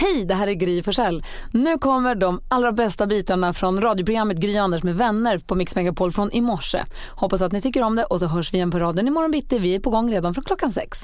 Hej, det här är Gry Forssell. Nu kommer de allra bästa bitarna från radioprogrammet Gry Anders med vänner på Mix Megapol från i morse. Hoppas att ni tycker om det och så hörs vi igen på raden imorgon bitti. Vi är på gång redan från klockan sex.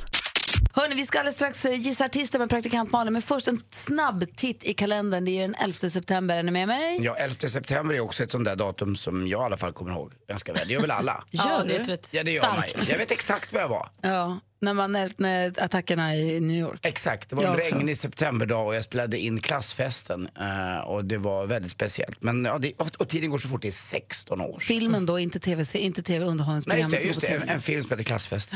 Hörni, vi ska alldeles strax eh, gissa artister med praktikant Malin, men först en snabb titt i kalendern. Det är den 11 september. Är ni med mig? Ja, 11 september är också ett sånt där datum som jag i alla fall kommer ihåg ganska väl. Det gör väl alla? Gör det är du? ett rätt Ja, det gör man. starkt. Jag vet exakt var jag var. Ja, när, man, när, attackerna i New York. Exakt, det var Jag en också. regnig septemberdag och jag spelade in klassfesten. eh, och det var väldigt speciellt. Men, ja, det, och tiden går så fort, det är 16 år. Filmen då, inte tv, inte Nej, just det, just det. TV. En, en film heter Klassfest.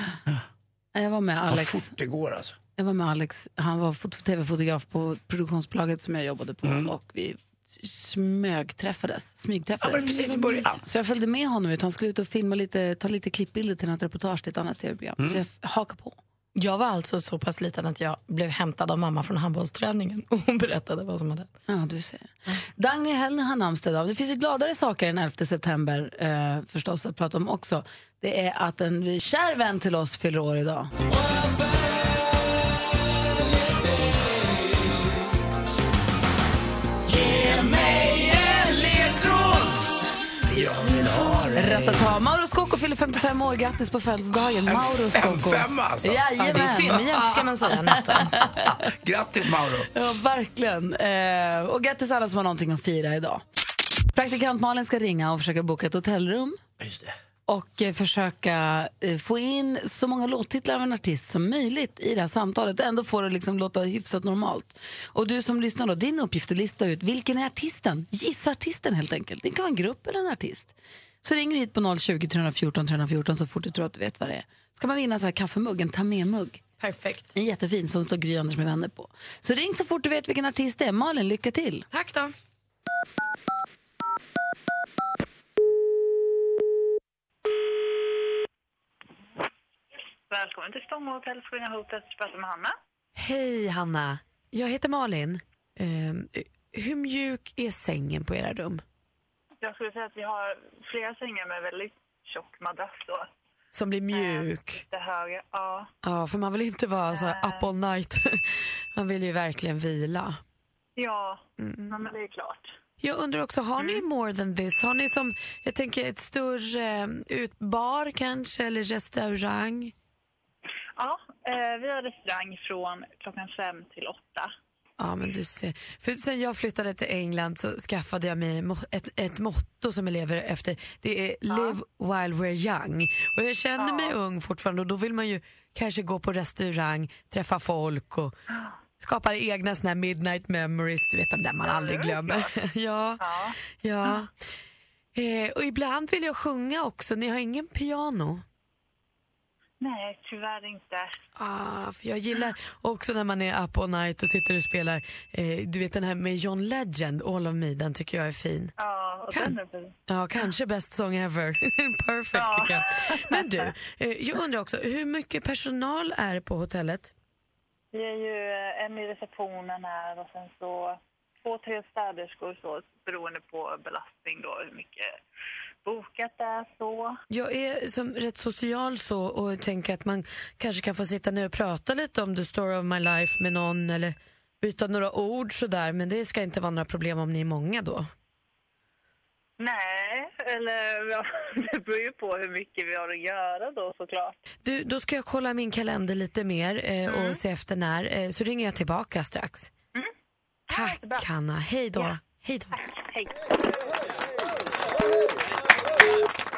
Jag var med Vad Alex. fort det går alltså. Jag var med Alex, han var fot- tv-fotograf på produktionsbolaget som jag jobbade på och vi smögträffades, Ja, smygträffades. men precis början. Så jag följde med honom ut, han skulle ut och filma lite, ta lite klippbilder till ett reportage till ett annat tv-program. Så jag hakade på. Jag var alltså så pass liten att jag blev hämtad av mamma från handbollsträningen och hon berättade vad som hade Ja, du ser. Dagny Hellner har namnsdag idag. Det finns ju gladare saker än 11 september eh, förstås att prata om också. Det är att en kär vän till oss fyller år idag. Ratata. Mauro Scocco fyller 55 år. Grattis på födelsedagen. Mauro Scocco. fem alltså. Ja, det är Jajamän. semihjälp kan man säga nästan. Grattis Mauro. Ja, verkligen. Eh, och grattis alla som har någonting att fira idag. Praktikant Malin ska ringa och försöka boka ett hotellrum Just det. och eh, försöka eh, få in så många låttitlar av en artist som möjligt i det här samtalet ändå få det liksom låta hyfsat normalt. Och du som lyssnar då, din uppgift är att lista ut vilken är artisten? Gissa artisten helt enkelt. Det kan vara en grupp eller en artist. Så ringer du hit på 020 314 314 så fort du tror att du vet vad det är. Ska man vinna sån här kaffemugg, en ta med-mugg. Perfekt. En jättefin som står Gry Anders med vänner på. Så ring så fort du vet vilken artist det är. Malin, lycka till! Tack då. Välkommen till Stånga hotell, Springa Hotel, prata med Hanna. Hej Hanna, jag heter Malin. Ehm, hur mjuk är sängen på era rum? Jag skulle säga att vi har flera sängar med väldigt tjock madrass då. Som blir mjuk? Det höga, ja. Ja, för man vill inte vara så här up all night. Man vill ju verkligen vila. Ja, men det är klart. Jag undrar också, har ni more than this? Har ni som, jag tänker ett större eh, utbar kanske, eller restaurang? Ja, eh, vi har restaurang från klockan fem till åtta. Ja, men du ser. För sen jag flyttade till England så skaffade jag mig ett, ett motto som jag lever efter. Det är live while we're young. Och jag känner mig ung fortfarande och då vill man ju kanske gå på restaurang, träffa folk och skapa egna såna här midnight memories, du vet de där man aldrig glömmer. ja, Ja. ja. Eh, och ibland vill jag sjunga också. Ni har ingen piano? Nej, tyvärr inte. Ah, för jag gillar också när man är up all night och sitter och spelar, eh, du vet den här med John Legend, All of me, den tycker jag är fin. Ja, och Kan- den är fin. Ja, kanske best song ever. Perfect Ja. tycker jag. Men du, eh, jag undrar också, hur mycket personal är det på hotellet? Vi är ju eh, en i receptionen här och sen så två, tre städerskor så beroende på belastning då hur mycket bokat det så. Jag är som rätt social så och tänker att man kanske kan få sitta ner och prata lite om the story of my life med någon eller byta några ord sådär men det ska inte vara några problem om ni är många då. Nej, eller ja, det beror ju på hur mycket vi har att göra då såklart. Du, då ska jag kolla min kalender lite mer eh, och se efter när. Eh, så ringer jag tillbaka strax. Tack jättebra. Hanna, hej då. Hej då. Hej.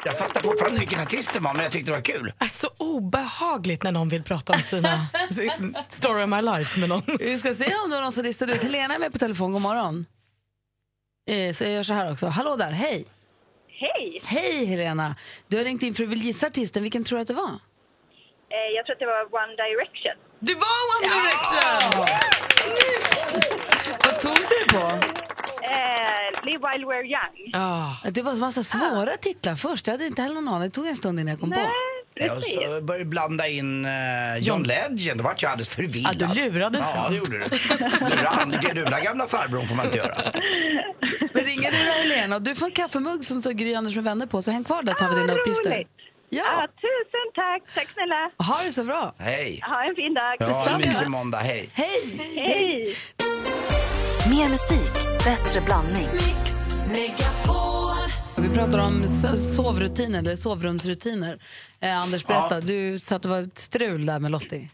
Jag fattar fortfarande vilken artist det var, men jag tyckte det var kul. Är så obehagligt när någon vill prata om sina sin story of my life med någon. Vi ska se om det är någon som listar ut. Helena är med på telefon, god morgon. Eh, Så jag gör så här också. Hallå där, hej. Hej! Hej Helena. Du har ringt in för att du vill gissa artisten. Vilken tror du att det var? Eh, jag tror att det var One Direction. Det var One Direction! Vad tog du det på? Eh, While We're Young. Ah. Det var en massa svåra titlar först. Jag hade inte heller någon aning. Det tog en stund innan jag kom på. Nej, Ja, och så började blanda in uh, John Legend. Då vart jag alldeles förvillad. Ja, du lurades, Ja, det gjorde du. Lura han, gudula gamla farbrorn får man inte göra. Men ringer du då Helena och du får en kaffemugg som står Gry Anders med vänner på så häng kvar där tar vi Ah, dina uppgifter. Ja, Ja, tusen tack. Tack snälla. ha det så bra. Hej. Ha en fin dag. Ja, en mysig måndag. Hej. Hej! Hej. Mer musik, bättre blandning. Vi pratar om sovrutiner eller sovrumsrutiner. Eh, Anders, berätta. Ja. Du sa att det var ett strul där med Lottie.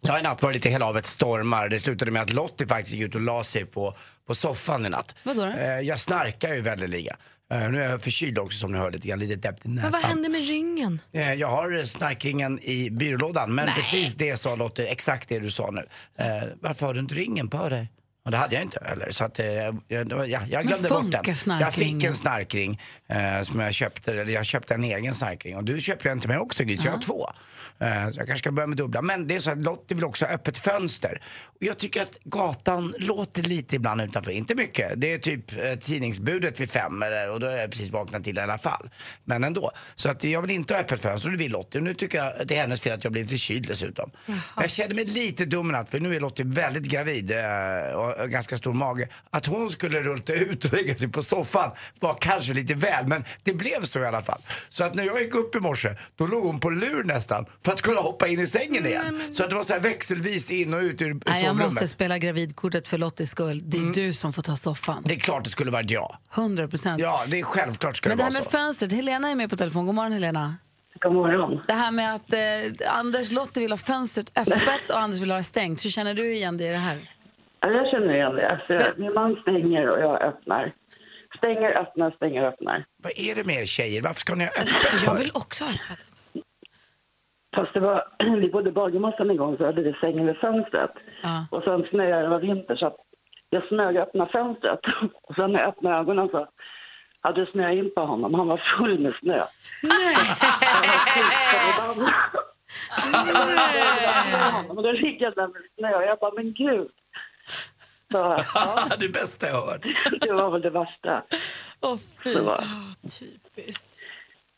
Ja, i natt var det lite hela havet stormar. Det slutade med att Lottie faktiskt gick ut och la sig på, på soffan i natt. Vadå då? Eh, jag snarkar ju väldeliga. Eh, nu är jag förkyld också som ni hör lite grann, lite täppt Men vad hände med ryggen? Eh, Jag har snarkringen i byrålådan, men precis det sa Lottie, exakt det du sa nu. Eh, varför har du inte ringen på dig? Och det hade jag inte heller, så att, eh, jag, det var- ja, jag glömde bort den. Jag fick en snarkring eh, som jag köpte, eller jag köpte en egen snarkring. Och du köpte en till mig också Gry, så jag har två. Eh, så jag kanske ska börja med dubbla. Men det är så att Lottie vill också ha öppet fönster. Och jag tycker att gatan låter lite ibland utanför, inte mycket. Det är typ eh, tidningsbudet vid fem, eller, och då är jag precis vaknat till i alla fall. Men ändå. Så att jag vill inte ha öppet fönster, och det vill Lottie. Och nu tycker jag att det är hennes fel att jag blir förkyld dessutom. Jag kände mig lite dum i natt, för nu är Lottie väldigt gravid eh, och ganska stor mage. Att hon skulle rulla ut och lägga sig på soffan var kanske lite väl, men det blev så i alla fall. Så att när jag gick upp i morse, då låg hon på lur nästan för att kunna hoppa in i sängen igen. Så att det var så här växelvis in och ut ur Nej, jag sovrummet. måste spela gravidkortet för Lotties skull. Det är du som får ta soffan. Det är klart det skulle varit jag. 100 procent. Ja, det är självklart ska Men det det vara här med så. fönstret, Helena är med på telefon. God morgon Helena. God morgon. Det här med att eh, Anders Lottie vill ha fönstret öppet och Anders vill ha det stängt. Hur känner du igen dig i det här? Ja, jag känner igen det. Alltså, min man stänger och jag öppnar. Stänger, öppnar, stänger, öppnar. Vad är det med er tjejer? Varför ska ni ha öppet Jag för? vill också ha öppet. Fast det var, vi bodde i Bagarmossen en gång så hade vi sängen vid fönstret. Ja. Och sen snöade det var vinter så att jag snööppnade fönstret. Och sen när jag öppnade ögonen så hade det snöat in på honom. Han var full med snö. Nej! Och då ligger jag där med snö och jag bara, men gud. Så, ja, det bästa jag hört. det var väl det värsta. Åh fy. Det var. Typiskt.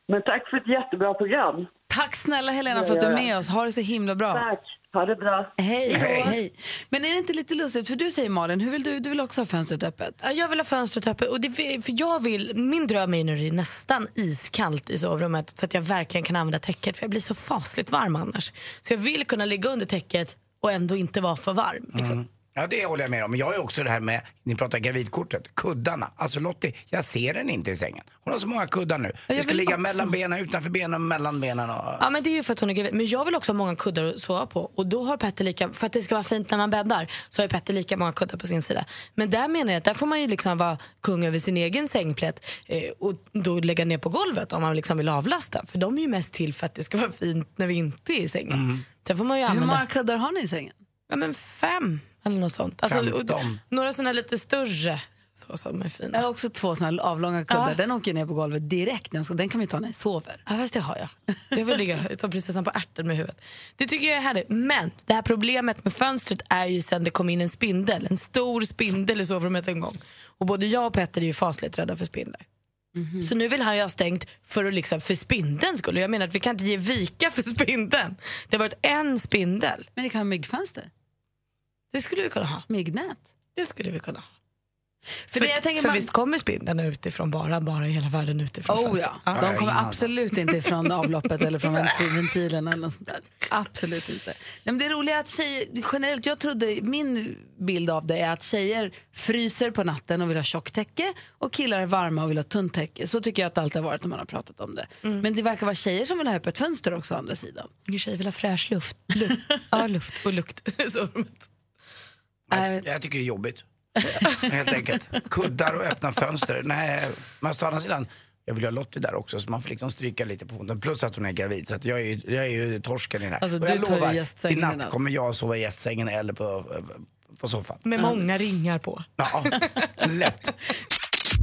Men tack för ett jättebra program. Tack snälla Helena för att du är med oss. Ha det så himla bra. Tack. Ha det bra. Hej, Hej. hej. Men är det inte lite lustigt, för du säger Malin, hur vill du, du vill också ha fönstret öppet? Ja, Jag vill ha fönstret öppet. Och det, för jag vill, min dröm är när det är nästan iskallt i sovrummet så att jag verkligen kan använda täcket. För jag blir så fasligt varm annars. Så jag vill kunna ligga under täcket och ändå inte vara för varm. Liksom. Ja, det håller jag med om. Men jag ju också det här med, ni pratar gravidkortet, kuddarna. Alltså Lottie, jag ser den inte i sängen. Hon har så många kuddar nu. jag Det ska ligga också. mellan benen, utanför benen, mellan benen och... Ja men det är ju för att hon är gravid. Men jag vill också ha många kuddar att sova på. Och då har Petter lika, för att det ska vara fint när man bäddar, så har Petter lika många kuddar på sin sida. Men där menar jag att där får man ju liksom vara kung över sin egen sängplätt eh, och då lägga ner på golvet om man liksom vill avlasta. För de är ju mest till för att det ska vara fint när vi inte är i sängen. Sen får man ju Hur använda många kuddar har ni i sängen? ja, men fem eller något sånt. Alltså, och- några sådana lite större så som är fina. Jag har också två såna här avlånga kuddar. Ja. Den åker ner på golvet direkt. Den, ska, den kan vi ta när jag sover. Ja, fast det har jag. Jag vill ligga som prinsessan på ärten med huvudet. Det tycker jag är härligt. Men det här problemet med fönstret är ju sen det kom in en spindel. En stor spindel i sovrummet en gång. Och både jag och Petter är ju fasligt rädda för spindlar. Så nu vill han ju ha stängt för, att liksom, för spindeln skulle. Jag menar att vi kan inte ge vika för spindeln. Det har varit en spindel. Men ni kan ha myggfönster. Det skulle vi kunna ha. Myggnät. Det skulle vi kunna ha. För För, det jag tänker för man- visst kommer spindeln utifrån bara, bara i hela världen utifrån Oh fönstret? ja. De kommer absolut inte från avloppet eller från ventil- ventilen eller något sånt där. Absolut inte. Nej, men det roliga är att tjejer, generellt, jag trodde, min bild av det är att tjejer fryser på natten och vill ha tjocktäcke och killar är varma och vill ha tunt täcke. Så tycker jag att det alltid har varit när man har pratat om det. Men det verkar vara tjejer som vill ha öppet fönster också å andra sidan. Ingen tjej vill ha fräsch luft. luft. ja, luft och lukt. Jag, jag tycker det är jobbigt. Helt enkelt. Kuddar och öppna fönster. Nej, men å andra sidan, jag vill ha Lottie där också så man får liksom stryka lite på foten. Plus att hon är gravid så att jag är ju, jag är ju torsken i det här. Alltså, och du jag lovar, i natt kommer jag sova i gästsängen eller på, på soffan. Med många ringar på. Ja, lätt.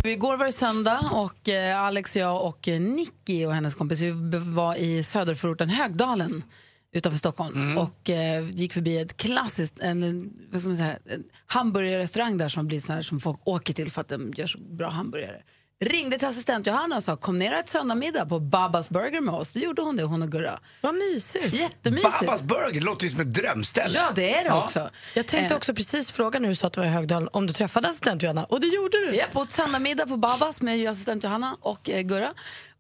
Igår var det söndag och eh, Alex, jag och eh, Nicky och hennes kompis vi var i söderförorten Högdalen utanför Stockholm och eh, gick förbi ett klassiskt en, vad ska man säga, en hamburgerrestaurang där som blir så här som folk åker till för att de gör så bra hamburgare. ringde till assistent Johanna och sa kom ner och ät söndagmiddag på Babas Burger med oss. Det gjorde hon det, hon och Gurra. Vad mysigt. Jättemysigt. Babas Burger, låter ju som ett drömställe. Ja, det är det Ja. också. Jag tänkte Eh, också precis fråga när du sa att du var i Högdalen om du träffade assistent Johanna och det gjorde du. Ja, på ett söndagmiddag på Babas med assistent Johanna och eh, Gurra.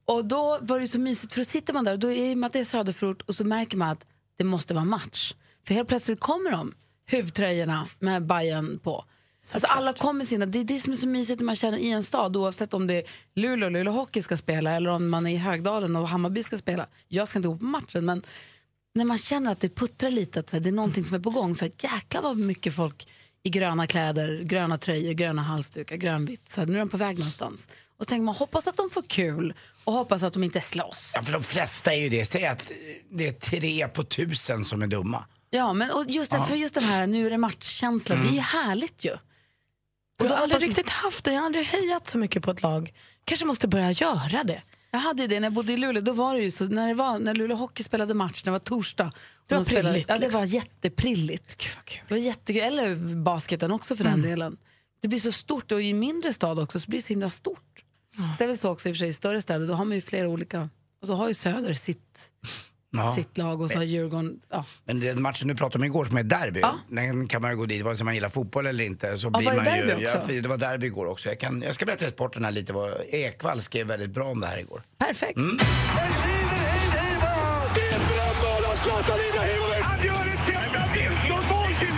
Och då var det så mysigt, för då sitter man där och då är, i och med att det är söderförort och så märker man att det måste vara match. För helt plötsligt kommer de, huvtröjorna med Bajen på. Alltså alla kommer sina, det är det som är så mysigt när man känner i en stad oavsett om det är Luleå och Luleå Hockey ska spela eller om man är i Högdalen och Hammarby ska spela. Jag ska inte gå på matchen men när man känner att det puttrar lite, att det är någonting som är på gång så jäklar vad mycket folk i gröna kläder, gröna tröjor, gröna halsdukar, grönvitt. Så här, nu är de på väg någonstans. Och tänker man hoppas att de får kul och hoppas att de inte slåss. Ja, för de flesta är ju det. Säg att det är tre på tusen som är dumma. Ja, men och just, det, för just den här nu är det matchkänsla, det är ju härligt ju. Och jag har aldrig riktigt haft det. Jag har aldrig hejat så mycket på ett lag. Kanske måste börja göra det. Jag hade ju det när jag bodde i Luleå, då var det ju så, när, det var, när Luleå Hockey spelade match, när det var torsdag. och Det var de spelade- prilligt, Ja, det liksom. var jätteprilligt. Gud vad kul. Det var jättekul, eller basketen också för den delen. Det blir så stort och i mindre stad också så blir det så himla stort. Så det är väl så också i och för sig i större städer, då har man ju flera olika, och så har ju Söder sitt, Ja. sitt lag och så har Djurgården, ja. Men den matchen du pratade om igår som är derby, Ja. den kan man ju gå dit vare sig man gillar fotboll eller inte. Så blir var det man ju, derby också? Ja, för det var derby igår också. Jag, kan, jag ska berätta sporten här lite vad Ekvall skrev väldigt bra om det här igår. Perfekt.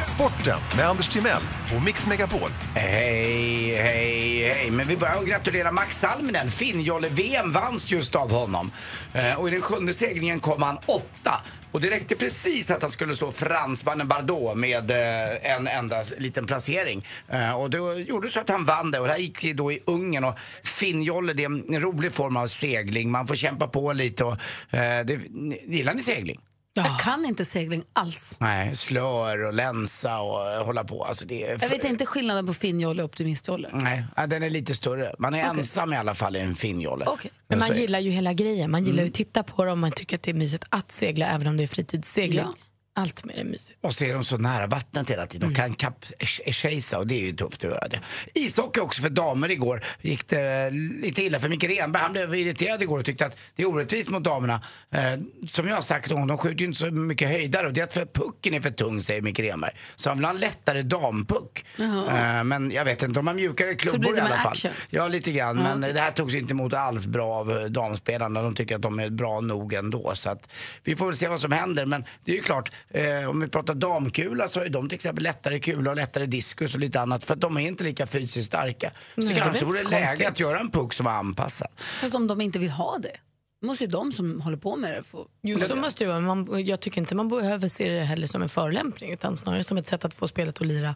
Sporten med Anders Timell och Mix Megapol. Hej, hej, hej. Men vi börjar att gratulera Max Salminen. Finnjolle-VM vanns just av honom. Eh, och i den sjunde seglingen kom han åtta. Och det räckte precis att han skulle slå fransmannen Bardot med eh, en enda liten placering. Eh, och det gjorde så att han vann det. Och det här gick då i Ungern. Och Finnjolle, det är en rolig form av segling. Man får kämpa på lite. Och, eh, det, gillar ni segling? Jag kan inte segling alls. Nej, slör och länsa och eh, hålla på. Alltså det är Jag vet inte skillnaden på finnjolle och optimistjolle. Nej, den är lite större. Man är ensam i alla fall i en finnjolle. Okej. Men man gillar ju hela grejen. Man gillar ju att titta på dem. Man tycker att det är mysigt att segla även om det är fritidssegling. Ja. Allt med det är mysigt. Och så är de så nära vattnet hela tiden. De kan kapsejsa och det är ju tufft att göra det. Ishockey också för damer igår gick det lite illa för Micke Renberg. Han blev irriterad igår och tyckte att det är orättvist mot damerna. Eh, som jag har sagt, de, de skjuter ju inte så mycket höjdare och det är att för pucken är för tung säger Micke Renberg. Så han vill ha en lättare dampuck. Eh, men jag vet inte, de har mjukare klubbor i alla fall. action? Ja, lite grann. Men det här togs inte emot alls bra av eh, damspelarna. De tycker att de är bra nog ändå. Så att vi får väl se vad som händer. Men det är ju klart, eh, om vi pratar damkula så har ju de till exempel lättare kula och lättare diskus och lite annat. För att de är inte lika fysiskt starka. Så Nej, det är kanske vore det läge att göra en puck som är anpassad. Fast om de inte vill ha det, måste ju de som håller på med det få... Jo, så måste det vara. Man, jag tycker inte man behöver se det heller som en förolämpning utan snarare som ett sätt att få spelet att lira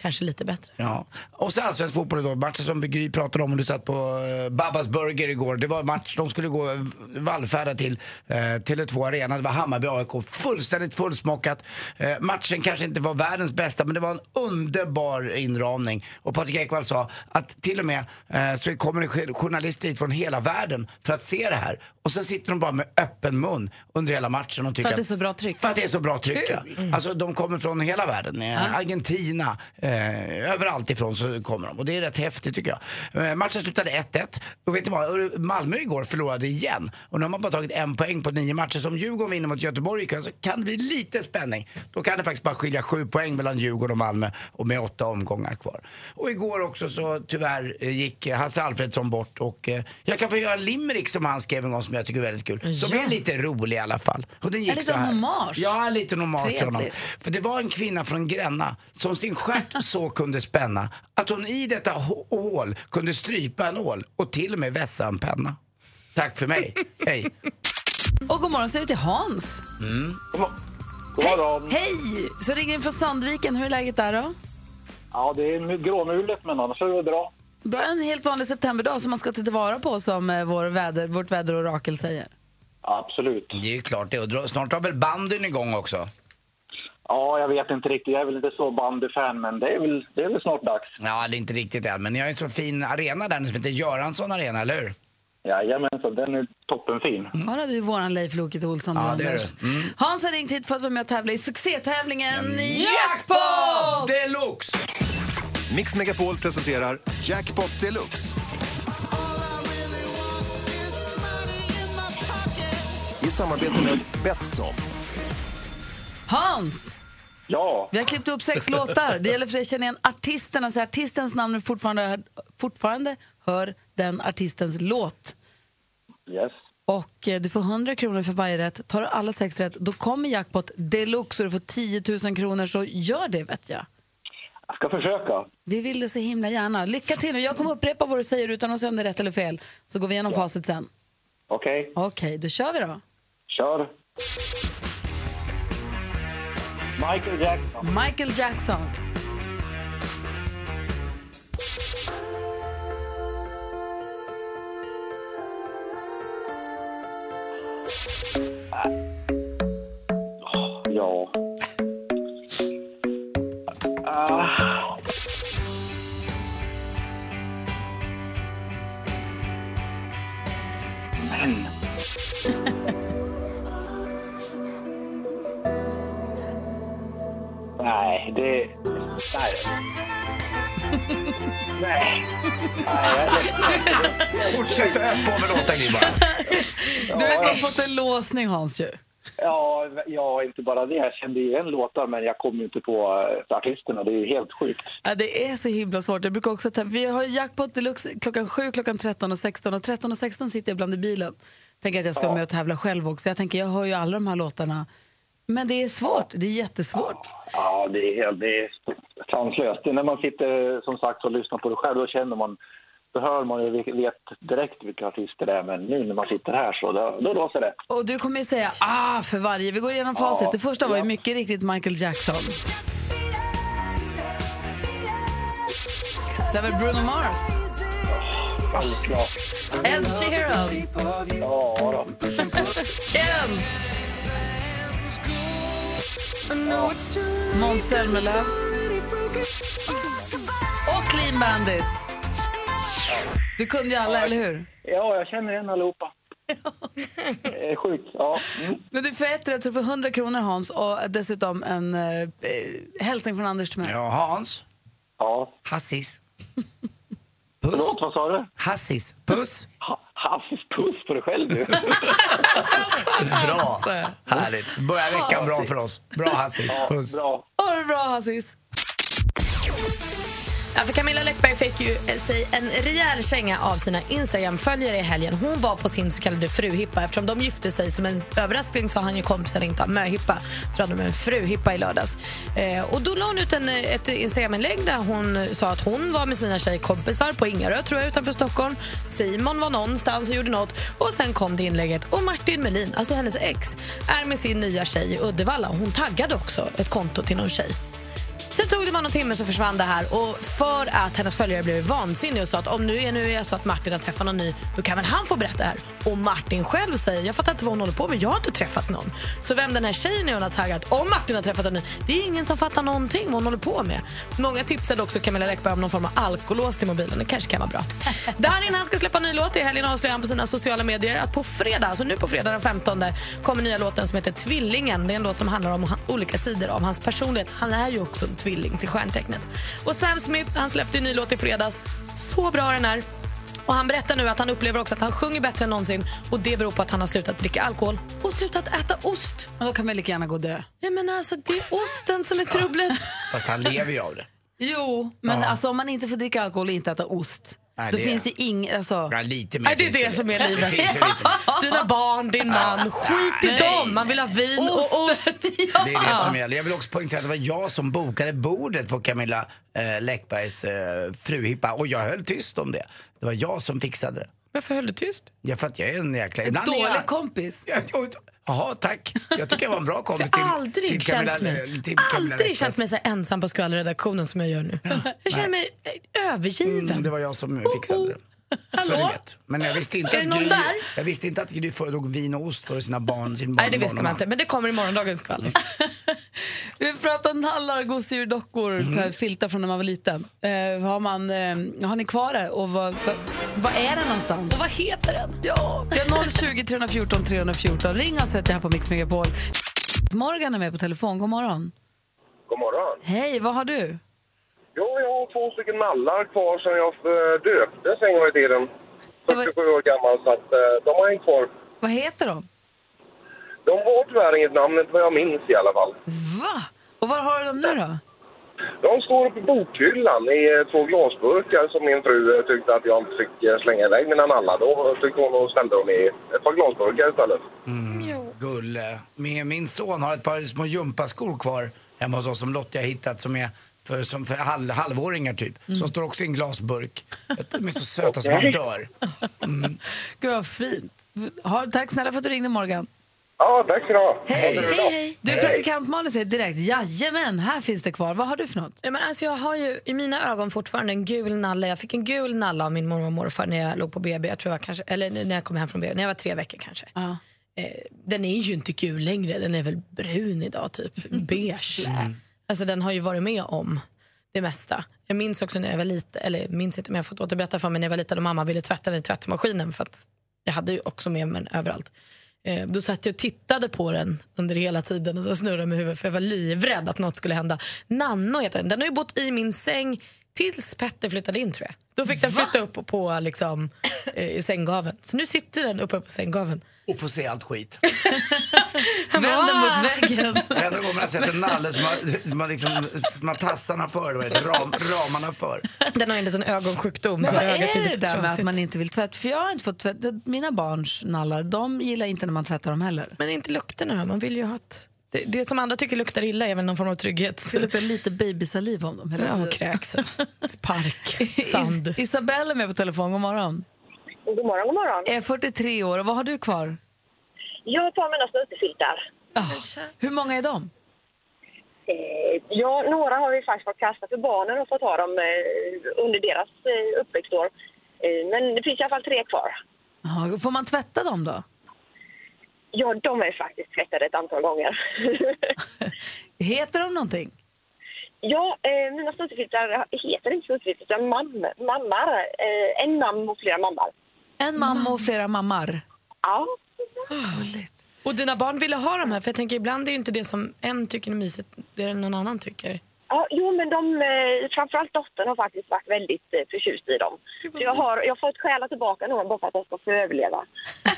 kanske lite bättre. Ja. Och så allsvensk fotboll då, matchen som Gry pratade om och du satt på eh, Babbas Burger igår. Det var en match, de skulle gå eh, vallfärda till eh, Tele2 Arena. Det var Hammarby AIK, fullständigt fullsmockat. Eh, matchen kanske inte var världens bästa men det var en underbar inramning. Och Patrik Ekwall sa att till och med eh, så kommer det journalister hit från hela världen för att se det här. Och sen sitter de bara med öppen mun under hela matchen och tycker För att det är så bra tryck? För att det är så bra tryck, ja. Alltså de kommer från hela världen. Eh, Argentina, eh, överallt ifrån så kommer de. Och det är rätt häftigt tycker jag. Eh, matchen slutade 1-1. Och vet du vad? Malmö igår förlorade igen. Och nu har man bara tagit en poäng på nio matcher. Som Djurgården vinner mot Göteborg ikväll så kan det bli lite spänning. Då kan det faktiskt bara skilja sju poäng mellan Djurgården och Malmö och med åtta omgångar kvar. Och igår också så tyvärr eh, gick Hasse Alfredsson bort och eh, jag kan få göra en limerick som han skrev en gång som jag tycker är väldigt kul. Som Ja. är lite rolig i alla fall. Och den gick En liten så hommage. Ja, en liten hommage till honom. För det var en kvinna från Gränna som sin stjärt så kunde spänna att hon i detta hå- hål kunde strypa en ål och till och med vässa en penna. Tack för mig. Hej. Och god morgon säger vi till Hans. God morgon. Hej! Så ringer in från Sandviken. Hur är läget där då? Ja, det är gråmulet, men annars är det bra. Bra, en helt vanlig septemberdag som man ska ta tillvara på som eh, vår väder, vårt väderorakel säger. Absolut. Det är ju klart det. Och snart har väl bandyn igång också? Ja, jag vet inte riktigt. Jag är väl inte så bandyfan, men det är väl, det är väl snart dags. Ja, det är inte riktigt än, men ni har ju en så fin arena där som heter Göransson Arena, eller hur? Jajamensan, den är toppenfin. Mm. Kolla du våran Leif Loket Olsson ja, det är det. Mm. Hans har ringt hit för att vara med och tävla i succétävlingen. Jackpot Deluxe! Mix Megapol presenterar Jackpot Deluxe. I samarbete med Betsson. Hans! Ja. Vi har klippt upp sex låtar. Det gäller för dig att känna igen artisterna. Alltså artistens namn är fortfarande, fortfarande hör den artistens låt. Yes. Och eh, du får 100 kronor för varje rätt. Tar du alla sex rätt, då kommer jackpot deluxe och du får 10 000 kronor. Så gör det, vet jag. Jag ska försöka. Vi vill det så himla gärna. Lycka till nu. Jag kommer upprepa vad du säger utan att säga om det är rätt eller fel. Så går vi igenom facit sen. Okej, Okej, då kör vi då. kör. Michael Jackson. Michael Jackson. Ja. Ah. Men... det... Nej. Nej. Nej. Fortsätt att ös på med låtar Gry bara. Du har fått en låsning, Hans. Ju. Ja, ja, inte bara det. Jag kände igen låtar, men jag kom ju inte på eh, artisterna. Det är helt sjukt. Ja, det är så himla svårt. Jag brukar också ta, vi har jackpot deluxe klockan 7, klockan 13 och 16. Och 13 och 16 sitter jag ibland i bilen. Tänker att jag ska vara med och tävla själv också. Jag tänker, jag hör ju alla de här låtarna. Men det är svårt. Det är jättesvårt. Ja, det är helt det är sanslöst. När man sitter som sagt och lyssnar på det själv, då känner man då hör man ju, vet direkt vilka artister det är, men nu när man sitter här så då, då låser det. Och du kommer ju säga ah för varje. Vi går igenom facit. Ja, det första var ju ja. mycket riktigt Michael Jackson. Sen var det Bruno Mars. Självklart. Ed Sheeran. Ja, då. Kent. Måns Zelmerlöw. Och Clean Bandit. Du kunde ju alla, eller hur? Ja, jag känner igen allihopa. Det är sjukt. Ja. Mm. Men du får ett rätt så du får 100 kronor Hans och dessutom en eh, eh, hälsning från Anders till mig. Ja, Hans. Ja. Hassis. Förlåt, vad sa du? Hassis. Puss. Ha, Hassis puss på dig själv du. Bra. Härligt. Börjar veckan bra för oss. Bra Hassis. Puss. Bra. Ha det bra Hassis. Ja, för Camilla Läckberg fick ju eh, sig en rejäl känga av sina Instagram-följare i helgen. Hon var på sin så kallade fruhippa. Eftersom de gifte sig som en överraskning så han ju kompisar inte ha möhippa. Så hade de en fruhippa i lördags. Eh, och då la hon ut en, eh, ett Instagram-inlägg där hon eh, sa att hon var med sina tjejkompisar på Ingarö tror jag, utanför Stockholm. Simon var någonstans och gjorde något. Och sen kom det inlägget. Och Martin Melin, alltså hennes ex, är med sin nya tjej i Uddevalla. Hon taggade också ett konto till någon tjej. Sen tog det bara någon timme så försvann det här och för att hennes följare blev vansinniga och sa att om nu är, nu är så att Martin har träffat någon ny, då kan väl han få berätta det här. Och Martin själv säger, jag fattar inte vad hon håller på med, jag har inte träffat någon. Så vem den här tjejen är hon har taggat, om Martin har träffat en ny, det är ingen som fattar någonting vad hon håller på med. Många tipsade också Camilla Läckberg om någon form av alkolås till mobilen, det kanske kan vara bra. Darin han ska släppa ny låt i helgen avslöjar han på sina sociala medier att på fredag, alltså nu på fredag den 15 kommer nya låten som heter Tvillingen. Det är en låt som handlar om olika sidor av hans personlighet. Han är ju också en tvilling till stjärntecknet. Och Sam Smith han släppte en ny låt i fredags. Så bra den är. Och Han berättar nu att han upplever också att han sjunger bättre än någonsin och det beror på att han har slutat dricka alkohol och slutat äta ost. Men då kan man lika gärna gå och dö. Nej, men alltså, det är osten som är trubblet. Fast han lever ju av det. Jo, men Ja. alltså, om man inte får dricka alkohol och inte äta ost, Nej, då det- finns det inget... Alltså... Ja, lite mer Nej, det är finns det som är livet. Det. Dina barn, din man, skit i Nej. dem. Man vill ha vin och ost. Det är det som gäller. Jag vill också poängtera att det var jag som bokade bordet på Camilla eh, Läckbergs eh, fruhippa och jag höll tyst om det. Det var jag som fixade det. Varför höll du tyst? Ja, för att jag är en jäkla... En dålig jag- kompis. Jaha, tack. Jag tycker jag var en bra kompis har aldrig till Camilla, känt mig, till Camilla aldrig känt mig så ensam på skvallerredaktionen som jag gör nu. Jag känner mig eh, övergiven. Mm, det var jag som fixade det. Så Hallå? vet. Men jag visste inte att Gry, jag visste inte att Gry föredrog vin och ost för sina barn, sin Nej, det visste man inte. Men det kommer i morgondagens skvaller. Vi pratar nallar, gosedjur, dockor, här, filtar från när man var liten. Eh, har, man, eh, har ni kvar det? Och vad, vad, vad är det någonstans? Och vad heter den? Ja, vi har 020 314 314. Ring oss jag, här på Mix Megapol. Morgan är med på telefon. God morgon. God morgon. Hej, vad har du? Jo, jag har två stycken nallar kvar som jag eh, döptes en gång i tiden. 47 år gammal, så att, de har hängt kvar. Vad heter de? De var tyvärr inget namn, inte vad jag minns i alla fall. Va? Och var har du dem nu då? De står uppe i bokhyllan i eh, två glasburkar som min fru eh, tyckte att jag inte fick eh, slänga iväg mina nallar. Då tyckte hon och ställde dem i ett par glasburkar istället. Gulle. Min, min son har ett par små gympaskor kvar hemma hos oss som Lottie har hittat som är för, som för halv, halvåringar typ. Som står också i en glasburk. De är så söta som man dör. Mm. Gud vad fint. Har, tack snälla för att du ringde Morgan. Ja, tack ska du ha. Hej! Dag. Du Hej. praktikant Malin säger direkt, jajamän, här finns det kvar. Vad har du för något? Ja, men alltså jag har ju i mina ögon fortfarande en gul nalle. Jag fick en gul nalle av min mormor och morfar när jag låg på BB. Jag tror jag kanske, eller när jag kom hem från BB, när jag var tre veckor kanske. Eh, den är ju inte gul längre, den är väl brun idag, typ beige. Alltså den har ju varit med om det mesta. Jag minns också när jag var liten, eller minns inte men jag har fått återberätta för mig när jag var liten och mamma ville tvätta den i tvättmaskinen för att jag hade ju också med mig den överallt. Eh, då satt jag och tittade på den under hela tiden och så snurrade med huvudet för jag var livrädd att något skulle hända. Nanno heter den. Den har ju bott i min säng tills Petter flyttade in tror jag. Då fick den flytta upp på liksom, eh, i sänggaveln. Så nu sitter den uppe på sänggaveln. Och får se allt skit. Vänd den mot väggen. Enda gången man har sett en nalle som har, man liksom, man tassarna för, det, ram, ramarna för. Den har en liten ögonsjukdom. Men så vad ögat är det lite där med att trasigt. man inte vill tvätta? För jag har inte fått tvätta. Mina barns nallar, de gillar inte när man tvättar dem heller. Men inte lukterna? Man vill ju ha ett... Det, det som andra tycker luktar illa är väl någon form av trygghet. Det luktar lite babysaliv om dem hela Ja, kräks. Spark, sand. Is Isabelle är med på telefon, god morgon. God morgon, god morgon. Är 43 år och vad har du kvar? Jag har på mina snutefiltar. Ah, hur många är de? Eh, ja, några har vi faktiskt fått kasta för barnen och fått ha dem eh, under deras eh, uppväxtår. Eh, men det finns i alla fall tre kvar. Jaha, Får man tvätta dem då? Ja, de är faktiskt tvättade ett antal gånger. Heter de någonting? ja, eh, mina snutefiltar heter inte snutefiltar utan mam mammar. Eh, en mam och flera mammar. En mamma och flera mammar? Ja. Och dina barn ville ha de här, för jag tänker ibland är ju inte det som en tycker är mysigt, det är någon annan tycker. Ja, jo, men de, eh, framförallt dottern har faktiskt varit väldigt eh, förtjust i dem. Så jag har, jag har fått stjäla tillbaka några bara för att de ska få överleva.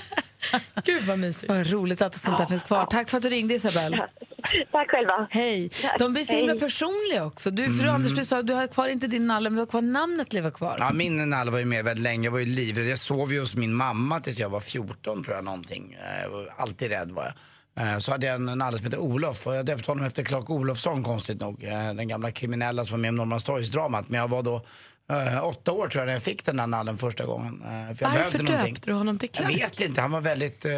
Gud vad mysigt. Vad roligt att sånt där finns kvar. Tack för att du ringde Isabelle. Tack själva. Hej. De blir så himla personliga också. Du, för Mm. Anders, du sa du har kvar inte din nalle, men du har kvar namnet lever kvar. Ja, min nalle var ju med väldigt länge. Jag var ju livrädd. Jag sov ju hos min mamma tills jag var 14 tror jag någonting. Eh, Jag var alltid rädd var jag. Eh, Så hade jag en nalle som hette Olof och jag döpte honom efter Clark Olofsson konstigt nog. Eh, Den gamla kriminella som var med om Norrmalmstorgsdramat. Men jag var då eh, åtta år tror jag när jag fick den där nallen första gången. Eh, För jag Varför behövde någonting. döpte du honom till Jag Clark? vet inte, han var väldigt... Eh,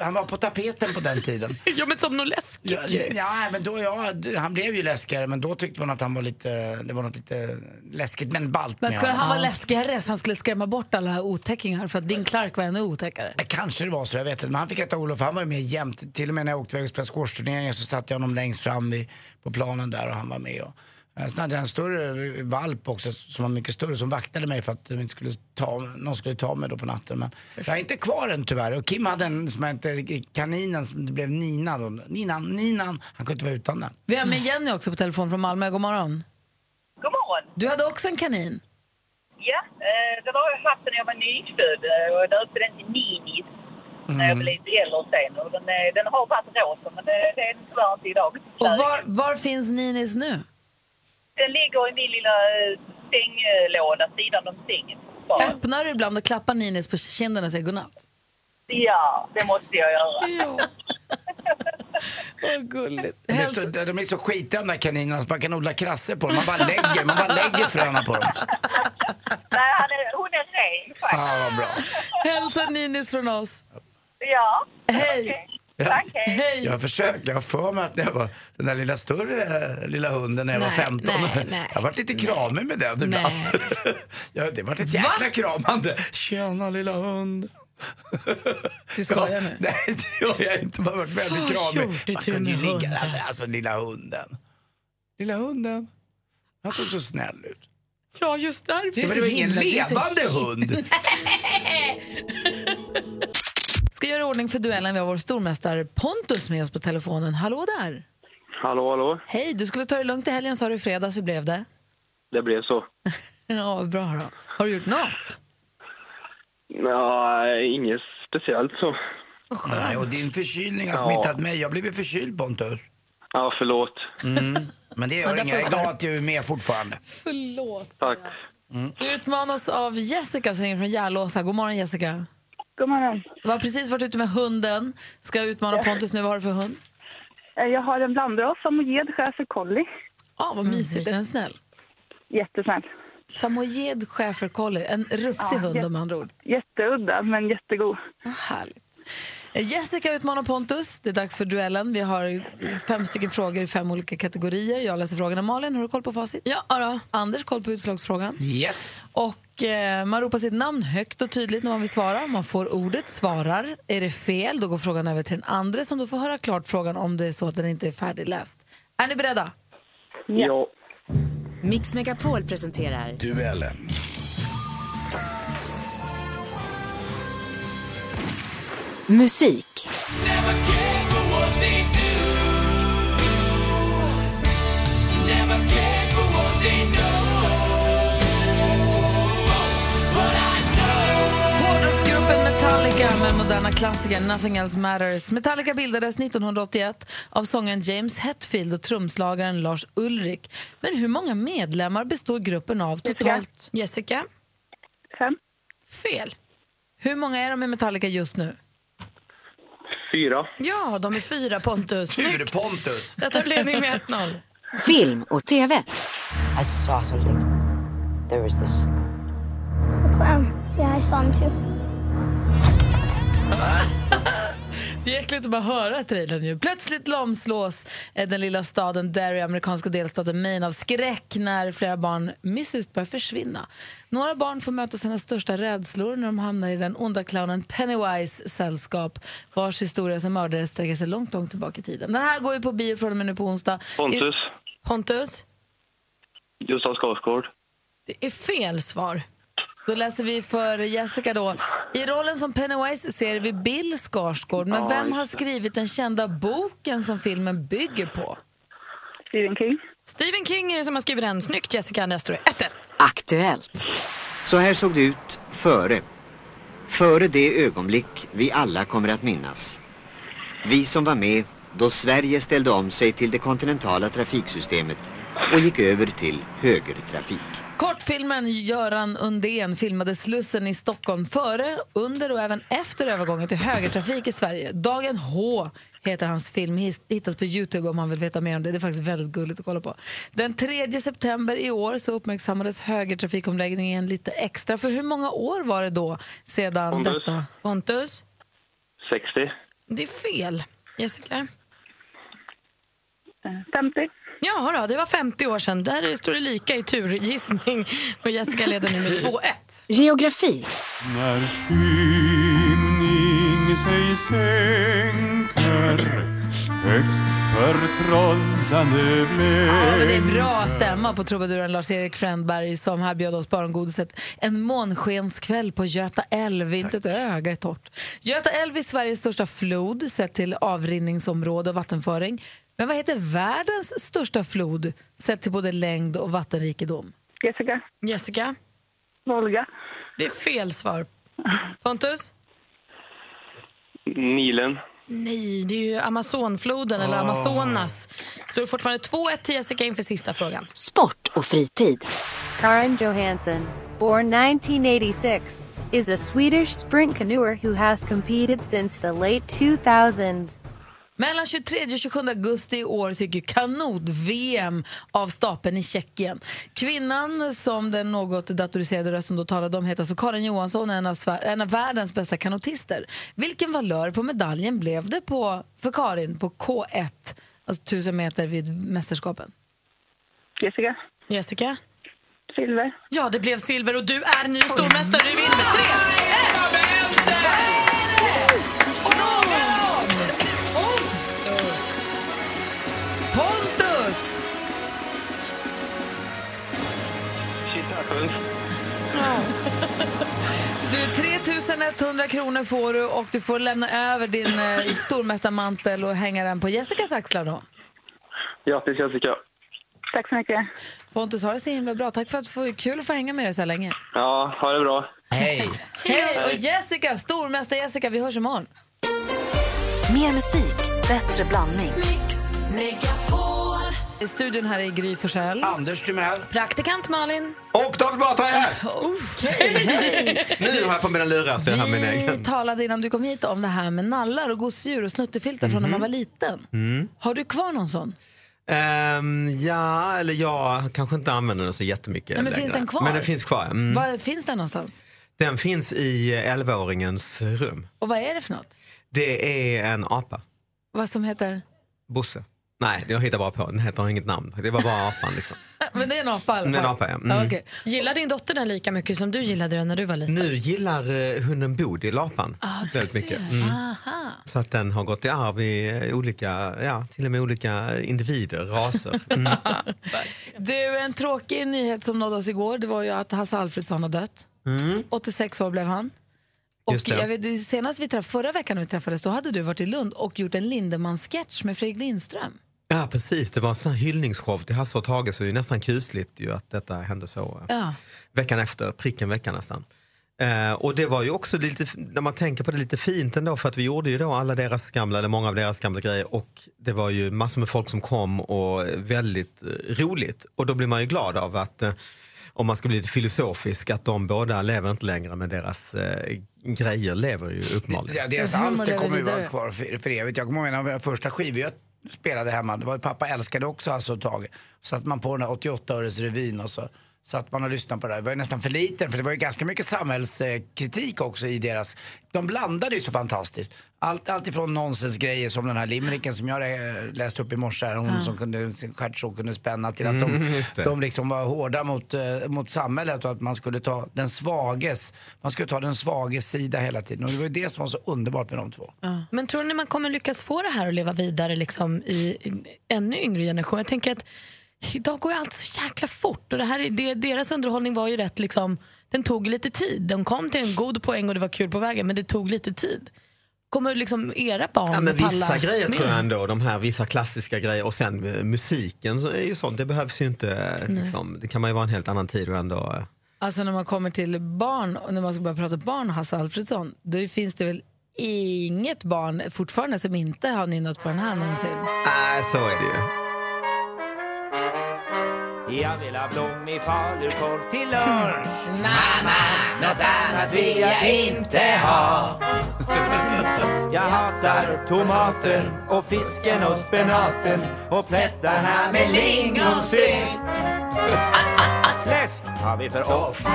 han var på tapeten på den tiden. ja men som något läskigt Ja, ja, men då, ja, han blev ju läskigare men då tyckte man att han var lite, det var något lite läskigt men ballt Men skulle han vara läskigare så han skulle skrämma bort alla otäckingar för att din Clark var ännu otäckare? Kanske det var så, jag vet inte. Men han fick heta Olof, han var ju med jämt. Till och med när jag åkte iväg och spelade squashturneringar så satte jag honom längst fram vid, på planen där och han var med. Och, sen hade jag en större valp också som var mycket större som vaktade mig för att inte skulle ta, någon skulle ta mig då på natten. Men jag har inte kvar den tyvärr. Och Kim hade en som hette kaninen som blev Nina då. Ninan, Ninan, han kunde inte vara utan den. Vi har med Jenny också på telefon från Malmö. God morgon. God morgon. Du hade också en kanin. Ja, eh, den har jag haft när jag var nyfödd eh, och döpte den till Ninis när jag blev lite äldre sen. Och den, eh, den har varit rosa men det, det är den tyvärr inte idag. Och var, var finns Ninis nu? Den ligger i min lilla eh, sänglåda sidan om sängen. Öppnar du ibland och klappar Ninis på kinderna och säger godnatt? Ja, det måste jag göra. Vad gulligt. De är, så, de är så skitiga de där kaninerna så man kan odla krasser på dem. Man bara lägger, man bara lägger fröna på dem. Nej, han är, hon är ren faktiskt. Vad bra. Hälsa Ninis från oss. Ja. Hej! Tack, hej. Jag försöker, jag har för mig att när jag var den där lilla större eh, lilla hunden när jag var Nej, 15. nej, nej. jag har varit lite kramig med den ibland. ja, det var ett jäkla kramande. Tjena lilla hund. Du skojar nu? Nej, det gör jag inte. Man har varit väldigt Vad kramig. Man kunde ju ligga där. Alltså lilla hunden. Lilla hunden. Han såg så snäll ut. Ja, just därför. Det var ingen himla- är så levande hund. Ska göra ordning för duellen. Vi har vår stormästare Pontus med oss på telefonen. Hallå där! Hallå, hallå. Hej, du skulle ta det lugnt i helgen sa du i fredags. Hur blev det? Det blev så. Ja, bra då. Har du gjort något? Ja, inget speciellt så. Nej, och din förkylning har Ja. smittat mig. Jag blivit förkyld Pontus. Ja, förlåt. Mm. Men det gör inget. Jag är glad att du är med fortfarande. Förlåt. Tack. Du utmanas av Jessica som ringer från Järlåsa. God morgon Jessica. God morgon. Du har precis varit ute med hunden. Ska utmana Pontus nu. Vad har du för hund? Eh, Jag har en blandras samojed schäfer collie. Ja, vad mysigt. Är den snäll? Jättesnäll. Samojed schäfer collie. En rufsig Ja, hund om andra ord. Jätteudda, men jättegod. Vad härligt. Eh, Jessica utmanar Pontus. Det är dags för duellen. Vi har fem stycken frågor i fem olika kategorier. Jag läser frågorna. Malin, har du koll på facit? Ja. Då. Anders, koll på utslagsfrågan. Yes. Och Man ropar sitt namn högt och tydligt när man vill svara. Man får ordet, svarar. Är det fel, då går frågan över till den andra som då får höra klart frågan om det är så att den inte är färdigläst. Är ni beredda? Ja. Mix Megapol presenterar Duellen. musik. Hårdrocksgruppen Metallica med moderna klassikern Nothing Else Matters. Metallica bildades 1981 av sångaren James Hetfield och trumslagaren Lars Ulrik. Men hur många medlemmar består gruppen av totalt? Jessica? Fem. Fel. Hur många är de i Metallica just nu? Fyra. Ja, de är fyra Pontus. Tur Pontus. Jag tar ledning med 1-0. Film och TV. I saw something. There was this. A clown. Yeah, I saw him too. Det är äckligt att bara höra trailern ju. Plötsligt lamslås eh, den lilla staden Derry, amerikanska delstaten Maine, av skräck när flera barn mystiskt börjar försvinna. Några barn får möta sina största rädslor när de hamnar i den onda clownen Pennywise sällskap vars historia som mördare sträcker sig långt, långt tillbaka i tiden. Den här går ju på bio från och med nu på onsdag. Pontus. Pontus? Gustav Skarsgård. Det är fel svar. Då läser vi för Jessica då. I rollen som Pennywise ser vi Bill Skarsgård. Men vem har skrivit den kända boken som filmen bygger på? Stephen King. Stephen King är det som har skrivit den. Snyggt Jessica, nästa år. 1-1. Aktuellt. Så här såg det ut före. Före det ögonblick vi alla kommer att minnas. Vi som var med då Sverige ställde om sig till det kontinentala trafiksystemet och gick över till högertrafik. Kortfilmen Göran Undén filmade Slussen i Stockholm före, under och även efter övergången till högertrafik i Sverige. Dagen H heter hans film, hittas på Youtube om man vill veta mer om det. Det är faktiskt väldigt gulligt att kolla på. Den 3 september i år så uppmärksammades högertrafikomläggningen lite extra. För hur många år var det då sedan Pontus. detta? Pontus? 60. Det är fel. Jessica? 50. Ja, då, det var 50 år sedan. Där står det lika i turgissning. Och Jessica leder nu med 2-1. Geografi. När skymning sig sänker högst förtrollande blev Ja, men det är bra stämma på trubaduren Lars-Erik Frändberg som här bjöd oss barngodiset En månskenskväll på Göta älv, inte ett öga är torrt. Göta älv är Sveriges största flod sett till avrinningsområde och vattenföring. Men vad heter världens största flod sett till både längd och vattenrikedom? Jessica. Jessica? Volga. Det är fel svar. Pontus? Nilen. Nej, det är ju Amazonfloden eller Ah. Amazonas. Står fortfarande 2-1 till Jessica inför sista frågan. Sport och fritid. Karin Johansson, born 1986, is a Swedish sprint canoeer who has competed since the late 2000s. Mellan 23 och 27 augusti i år så gick ju kanot-VM av stapeln i Tjeckien. Kvinnan som den något datoriserade rösten då talade om heter alltså Karin Johansson, en av, en av världens bästa kanotister. Vilken valör på medaljen blev det på, för Karin på K1, alltså 1000 meter vid mästerskapen? Jessica. Jessica? Silver. Ja, det blev silver och du är ny stormästare. Du vinner med 3 Shit happens. Du, 3100 kronor får du och du får lämna över din eh, stormästarmantel och hänga den på Jessicas axlar då. Grattis Jessica. Tack så mycket. Pontus, ha det så himla bra. Tack för att få kul att få hänga med dig så här länge. Ja, ha det bra. Hej. Hej! Och Jessica, stormästar Jessica, vi hörs imorgon. Mer musik, bättre blandning. I studion här är Gry Forssell. Anders Timell. Praktikant Malin. Och David Batra är här! Okej, hej! Nu har jag på mina lurar så jag har min Vi egen. talade innan du kom hit om det här med nallar och gosedjur och snuttefiltar från när man var liten. Mm. Har du kvar någon sån? Ehm, ja, eller jag kanske inte använder den så jättemycket Nej, men längre. finns den kvar? Men den finns kvar. Mm. Var finns den någonstans? Den finns i 11-åringens rum. Och vad är det för något? Det är en apa. Vad som heter? Bosse. Nej, jag hittar bara på. Den heter inget namn. Det var bara apan liksom. Men det är en apa i alla En fall. apa, ja. Mm. Gillar din dotter den lika mycket som du gillade den när du var liten? Nu gillar eh, hunden Bodil apan väldigt mycket. Mm. Aha. Så att den har gått i arv i eh, olika, ja, till och med olika individer, raser. Mm. Du, en tråkig nyhet som nådde oss igår det var ju att Hasse Alfredsson har dött. Mm. 86 år blev han. Och jag vet, senast vi träff, förra veckan när vi träffades då hade du varit i Lund och gjort en Lindemann-sketch med Fredrik Lindström. Ja precis, det var en sån här hyllningsshow till Hasse och Tage så det är nästan kusligt ju att detta hände så. eh, Ja. Veckan efter, pricken veckan nästan. Eh, och det var ju också lite, när man tänker på det, lite fint ändå för att vi gjorde ju då alla deras gamla, eller många av deras gamla grejer och det var ju massor med folk som kom och väldigt eh, roligt. Och då blir man ju glad av att eh, om man ska bli lite filosofisk, att de båda lever inte längre men deras eh, grejer lever ju uppenbarligen. Ja, deras alster kommer ju vara kvar för, för evigt. Jag kommer ihåg en av mina första skivor jag spelade hemma. Det var pappa älskade också Hasse och Tage. Så satt man på den där 88 öres revyn och så satt man och lyssnade på det. här. Det var nästan för liten för det var ju ganska mycket samhällskritik också i deras. De blandade ju så fantastiskt. Allt, allt ifrån nonsensgrejer som den här limericken som jag eh, läste upp i morse. här, Hon Ja. som kunde, sin stjärtsåg kunde spänna till att de, Mm, just det. de liksom var hårda mot, eh, mot samhället och att man skulle ta den svages, man skulle ta den svages sida hela tiden. Och det var ju det som var så underbart med de två. Men tror ni man kommer lyckas få det här att leva vidare liksom, i, i ännu yngre generation? Jag tänker att idag går ju allt så jäkla fort och det här, är- det, deras underhållning var ju rätt liksom, den tog lite tid. De kom till en god poäng och det var kul på vägen men det tog lite tid. Kommer liksom era barn Ja, men vissa palla grejer med? tror jag ändå, de här vissa klassiska grejer och sen eh, musiken så är ju sånt, det behövs ju inte, eh, liksom, det kan man ju vara en helt annan tid och ändå eh, Alltså när man kommer till barn och när man ska börja prata barn Hasse Alfredsson, då finns det väl inget barn fortfarande som inte har nynnat på den här någonsin. Nej, så är det ju. Jag vill ha blommig falukorv till lunch. Mamma, något annat vill jag inte ha. Jag hatar tomaten och fisken och spenaten och plättarna med lingonsylt. Fläsk har vi för ofta.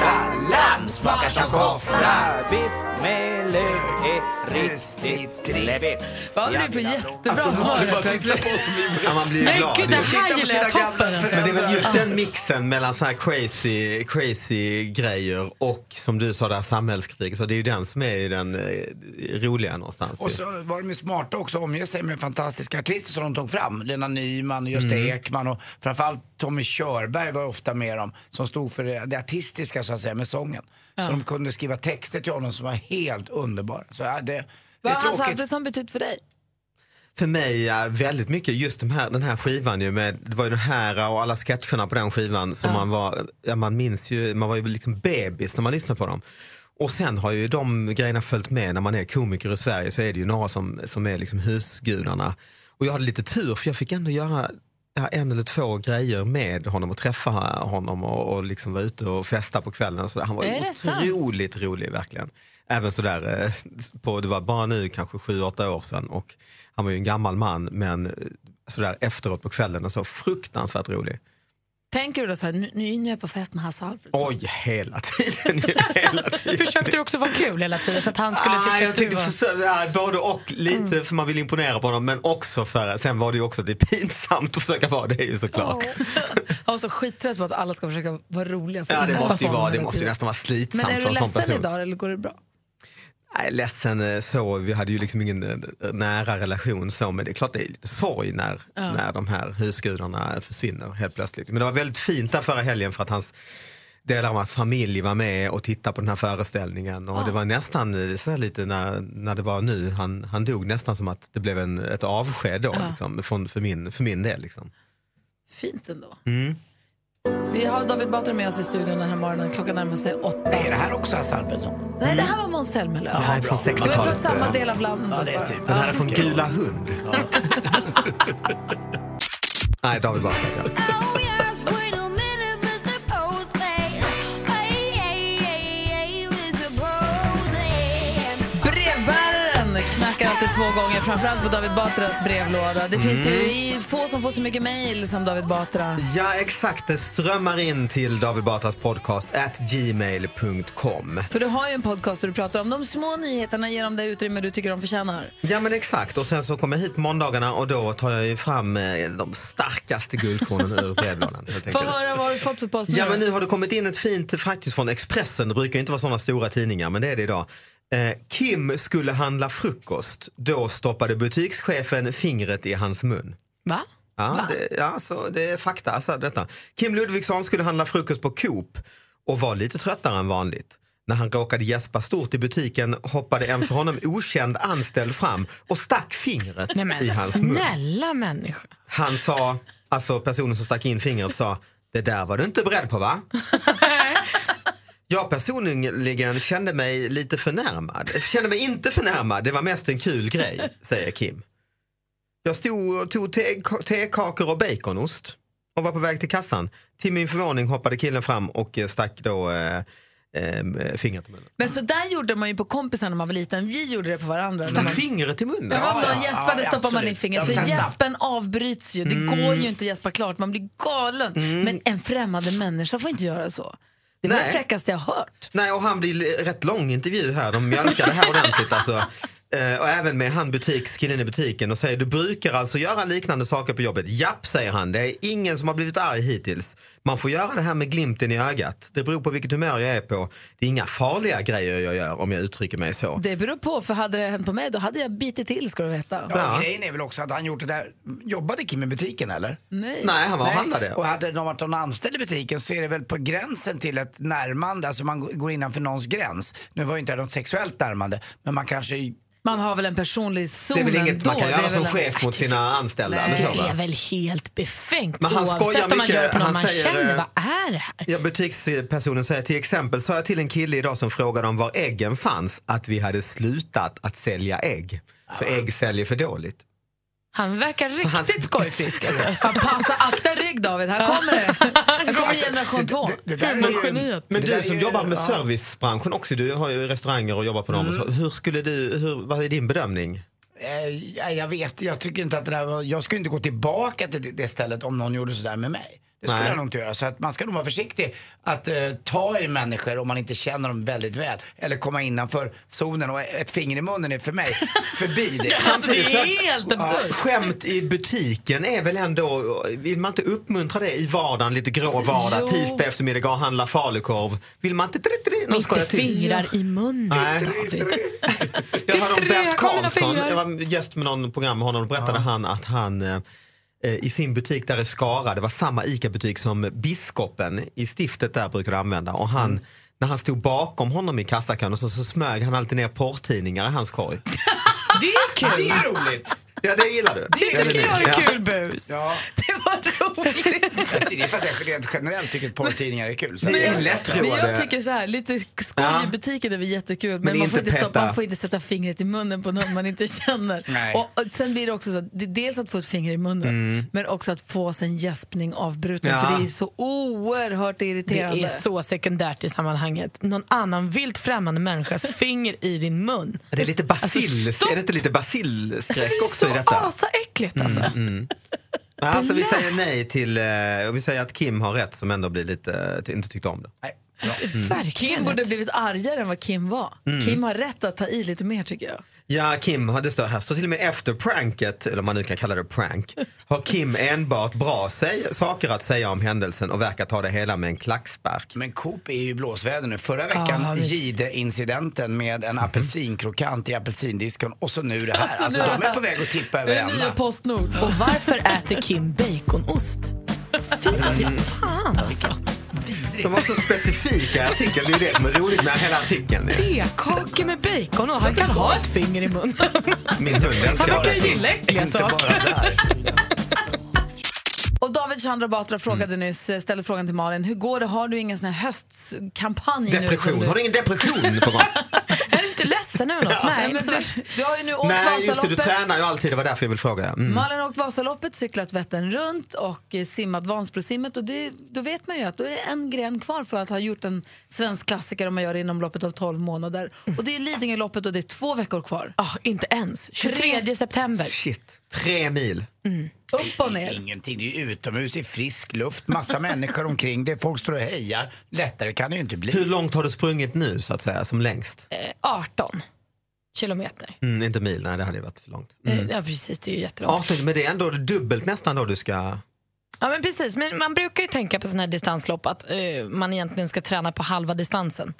Lamm smakar som kofta. Biff med lök är riktigt trevligt. Vad blir på jättebra Alltså, humör man helt plötsligt. Ja, man blir Men glad. gud, det här gillar jag toppen. Alltså. Men det är väl just den mixen mellan så här crazy, crazy grejer och som du sa där samhällskritik. Så det är ju den som är den eh, roliga någonstans. Och ju. så var de ju smarta också, omger sig med fantastiska artister som de tog fram. Lena Nyman, och Gösta Mm. Ekman och framförallt Tommy Körberg var ofta med dem. Som stod för det, det artistiska så att säga med sången. Ja. Så de kunde skriva texter till honom som var helt underbara. Så ja, det, det Vad har tråkigt. Alfredsson betytt för dig? För mig ja, väldigt mycket just de här, den här skivan ju med, det var ju den här och alla sketcherna på den skivan som man var, ja, man minns ju, man var ju liksom bebis när man lyssnade på dem. Och sen har ju de grejerna följt med när man är komiker i Sverige så är det ju några som, som är liksom husgudarna. Och jag hade lite tur för jag fick ändå göra ja, en eller två grejer med honom och träffa honom och, och liksom vara ute och festa på kvällen. Och så där. Han var det sant? otroligt rolig verkligen. Även sådär, eh, på, det var bara nu kanske sju, åtta år sedan och han var ju en gammal man men eh, sådär efteråt på kvällen och så fruktansvärt rolig. Tänker du då så här, nu, nu är jag på fest med Hasse Alfredsson? Oj, hela tiden. hela tiden. Försökte du också vara kul hela tiden så att han skulle tycka Ah, jag att du var... försöka, ja, både och, lite för man vill imponera på honom men också för, sen var det ju också det är pinsamt att försöka vara det ju såklart. Jag var så skittrött på att alla ska försöka vara roliga. för Ja det måste ju vara, det måste ju nästan vara slitsamt Men är du ledsen idag eller går det bra? Nej, ledsen eh, så, vi hade ju liksom ingen eh, nära relation så, men det är klart det är lite sorg när, Ja. när de här husgudarna försvinner helt plötsligt. Men det var väldigt fint där förra helgen för att hans delar av hans familj var med och tittade på den här föreställningen och Ja. det var nästan eh, så lite när, när det var nu, han, han dog nästan som att det blev en, ett avsked då Ja. liksom, från, för, min, för min del. Liksom. Fint ändå. Mm. Vi har David Batra med oss i studion den här morgonen. Klockan närmar sig åtta. Är det här också Hasse Alfredson? Nej, det här var Måns Zelmerlöw. Det här är från Det var från 60-talet. samma del av landet. Ja, det är typ. Den här är från Gula hund. Nej, David Batra. Två gånger, framförallt på David Batras brevlåda. Det finns ju i- få som får så mycket mejl som David Batra. Ja, exakt. Det strömmar in till David Batras podcast at gmail.com. För du har ju en podcast där du pratar om de små nyheterna, ger dem det utrymme du tycker de förtjänar. Ja men exakt och sen så kommer jag hit måndagarna och då tar jag ju fram eh, de starkaste guldkornen ur brevlådan. Få höra vad du fått för post nu Ja men nu har det kommit in ett fint faktiskt från Expressen, det brukar ju inte vara sådana stora tidningar men det är det idag. Eh, Kim skulle handla frukost, då stoppade butikschefen fingret i hans mun. Va? Ja, det, ja så det är fakta. Alltså, detta. Kim Ludvigsson skulle handla frukost på Coop och var lite tröttare än vanligt. När han råkade gäspa stort i butiken hoppade en för honom okänd anställd fram och stack fingret Nej men i hans mun. snälla människa. Han sa, alltså personen som stack in fingret sa, det där var du inte beredd på va? Jag personligen kände mig lite förnärmad. Jag kände mig inte förnärmad, det var mest en kul grej, säger Kim. Jag stod och tog te- tekakor och baconost och var på väg till kassan. Till min förvåning hoppade killen fram och stack då eh, fingret i munnen. Men så där gjorde man ju på kompisar när man var liten. Vi gjorde det på varandra. Stack man- fingret i munnen? Men om någon gäspade ja, stoppar man in fingret. För gäspen avbryts ju. Det Mm. går ju inte att gäspa klart. Man blir galen. Men en främmande människa får inte göra så. Det var det fräckaste jag hört. Nej, och han blir rätt lång intervju här. De mjölkar det här ordentligt. Alltså. Eh, och även med han butikskillen i butiken och säger du brukar alltså göra liknande saker på jobbet. Japp, säger han. Det är ingen som har blivit arg hittills. Man får göra det här med glimten i ögat. Det beror på vilket humör jag är på. Det är inga farliga grejer jag gör om jag uttrycker mig så. Det beror på, för hade det hänt på mig då hade jag bitit till ska du veta. Ja, Grejen är väl också att han gjort det där. Jobbade Kim i butiken eller? Nej. Nej, han var och handlade. Och hade de varit någon anställd i butiken så är det väl på gränsen till ett närmande. Alltså man går innanför någons gräns. Nu var ju inte det något sexuellt närmande, men man kanske Man har väl en personlig zon Det är väl inget ändå. man kan göra som en- chef mot sina anställda. eller så, Det är väl helt befängt Men han oavsett om man gör det på någon man säger, känner. eh, Vad är det här? Ja, butikspersonen säger till exempel sa jag till en kille idag som frågade om var äggen fanns att vi hade slutat att sälja ägg. För ägg säljer för dåligt. Han verkar riktigt han- skojfisk. Alltså. Fan, passa, akta rygg David, här kommer det. Här kommer generation två. det ju- Humorgeniet. Men Det du som är- jobbar med ja. servicebranschen också, du har ju restauranger och jobbar på dem. Och så. Hur skulle du, hur, vad är din bedömning? Eh, ja, jag vet, jag tycker inte att det där var, jag skulle inte gå tillbaka till det, det stället om någon gjorde sådär med mig. Det skulle Nej. jag nog inte göra. Så att man ska nog vara försiktig att eh, ta i människor om man inte känner dem väldigt väl. Eller komma innanför zonen och ett finger i munnen är för mig förbi det. Alltså, det är så- helt absurt. Skämt i butiken är väl ändå, vill man inte uppmuntra det i vardagen, lite grå vardag, Jo. tisdag eftermiddag och handla falukorv. Vill man inte, någon till. fingrar i munnen, Nej. David. Jag hörde om Bert Karlsson, jag var gäst med någon program med honom och berättade han att han eh, i sin butik där i Skara, det var samma ICA-butik som biskopen i stiftet där brukade använda och han Mm. när han stod bakom honom i kassakön och så, så smög han alltid ner porrtidningar i hans korg. Det är kul. Det är roligt. Ja, det gillar du. Det tycker jag är kul bus. Ja. Det. Det är för att jag rent generellt tycker att porrtidningar är kul. Så Ni är Men jag tycker så här, lite skoj i butiken är väl jättekul men, Men man, får inte stoppa, man får inte sätta fingret i munnen på någon man inte känner. Nej. Och, och sen blir det också så att det är dels att få ett finger i munnen men också att få sin gäspning avbruten Mm. Ja. för det är så oerhört Det irriterande. är så sekundärt i sammanhanget. Någon annan vilt främmande människas finger i din mun. Det är lite basil, Alltså, är det inte lite basilskräck Det är också i så detta? asäckligt alltså. Men Alltså vi säger nej till, eh, och vi säger att Kim har rätt som ändå blir lite, eh, inte tyckte om det. Nej. Verkligen. Kim borde blivit argare än vad Kim var. Mm. Kim har rätt att ta i lite mer tycker jag. Ja, Kim, det står, här står till och med efter pranket, eller om man nu kan kalla det prank, har Kim enbart bra säg, saker att säga om händelsen och verkar ta det hela med en klackspark. Men Coop är ju blåsväder nu. Förra veckan visst. Gide-incidenten med en apelsinkrokant i apelsindisken och så nu det här. Alltså, Alltså, nu är de är på väg att tippa över Det är nya ända. Postnord. Och varför äter Kim baconost? Fy fan alltså. De var så specifika i artikeln, det är ju det som är roligt med hela artikeln. Tekakor med bacon och han kan ha ett finger i munnen. Min hund Han älskar verkar det. gilla äckliga Inte bara saker. Och David Chandra Batra frågade nyss, eh, ställde frågan till Malin, hur går det? Har du ingen sån här höstkampanj nu? Depression. som Har du ingen depression på gång? Är du inte ledsen över något? Nej, men du, du har ju nu åkt Nej, just det. Du tränar ju alltid. Det var därför jag ville fråga. Mm. Malin har åkt Vasaloppet, cyklat Vättern runt och eh, simmat Vansbrosimmet. Och det, då vet man ju att då är det en gren kvar för att ha gjort en svensk klassiker om man gör det inom loppet av 12 månader. Och det är Lidingöloppet och det är två veckor kvar. Ah, inte ens. 23 september. Shit. Tre mil. Upp och ner. Ingenting, det är ju utomhus i frisk luft, massa människor omkring det, folk står och hejar. Lättare kan det ju inte bli. Hur långt har du sprungit nu så att säga, som längst? Eh, 18 kilometer. Mm, inte mil, nej det hade ju varit för långt. Mm. Eh, Ja precis, det är ju jättelångt. 18, men det är ändå dubbelt nästan då du ska... Ja men precis, men man brukar ju tänka på sådana här distanslopp att eh, man egentligen ska träna på halva distansen.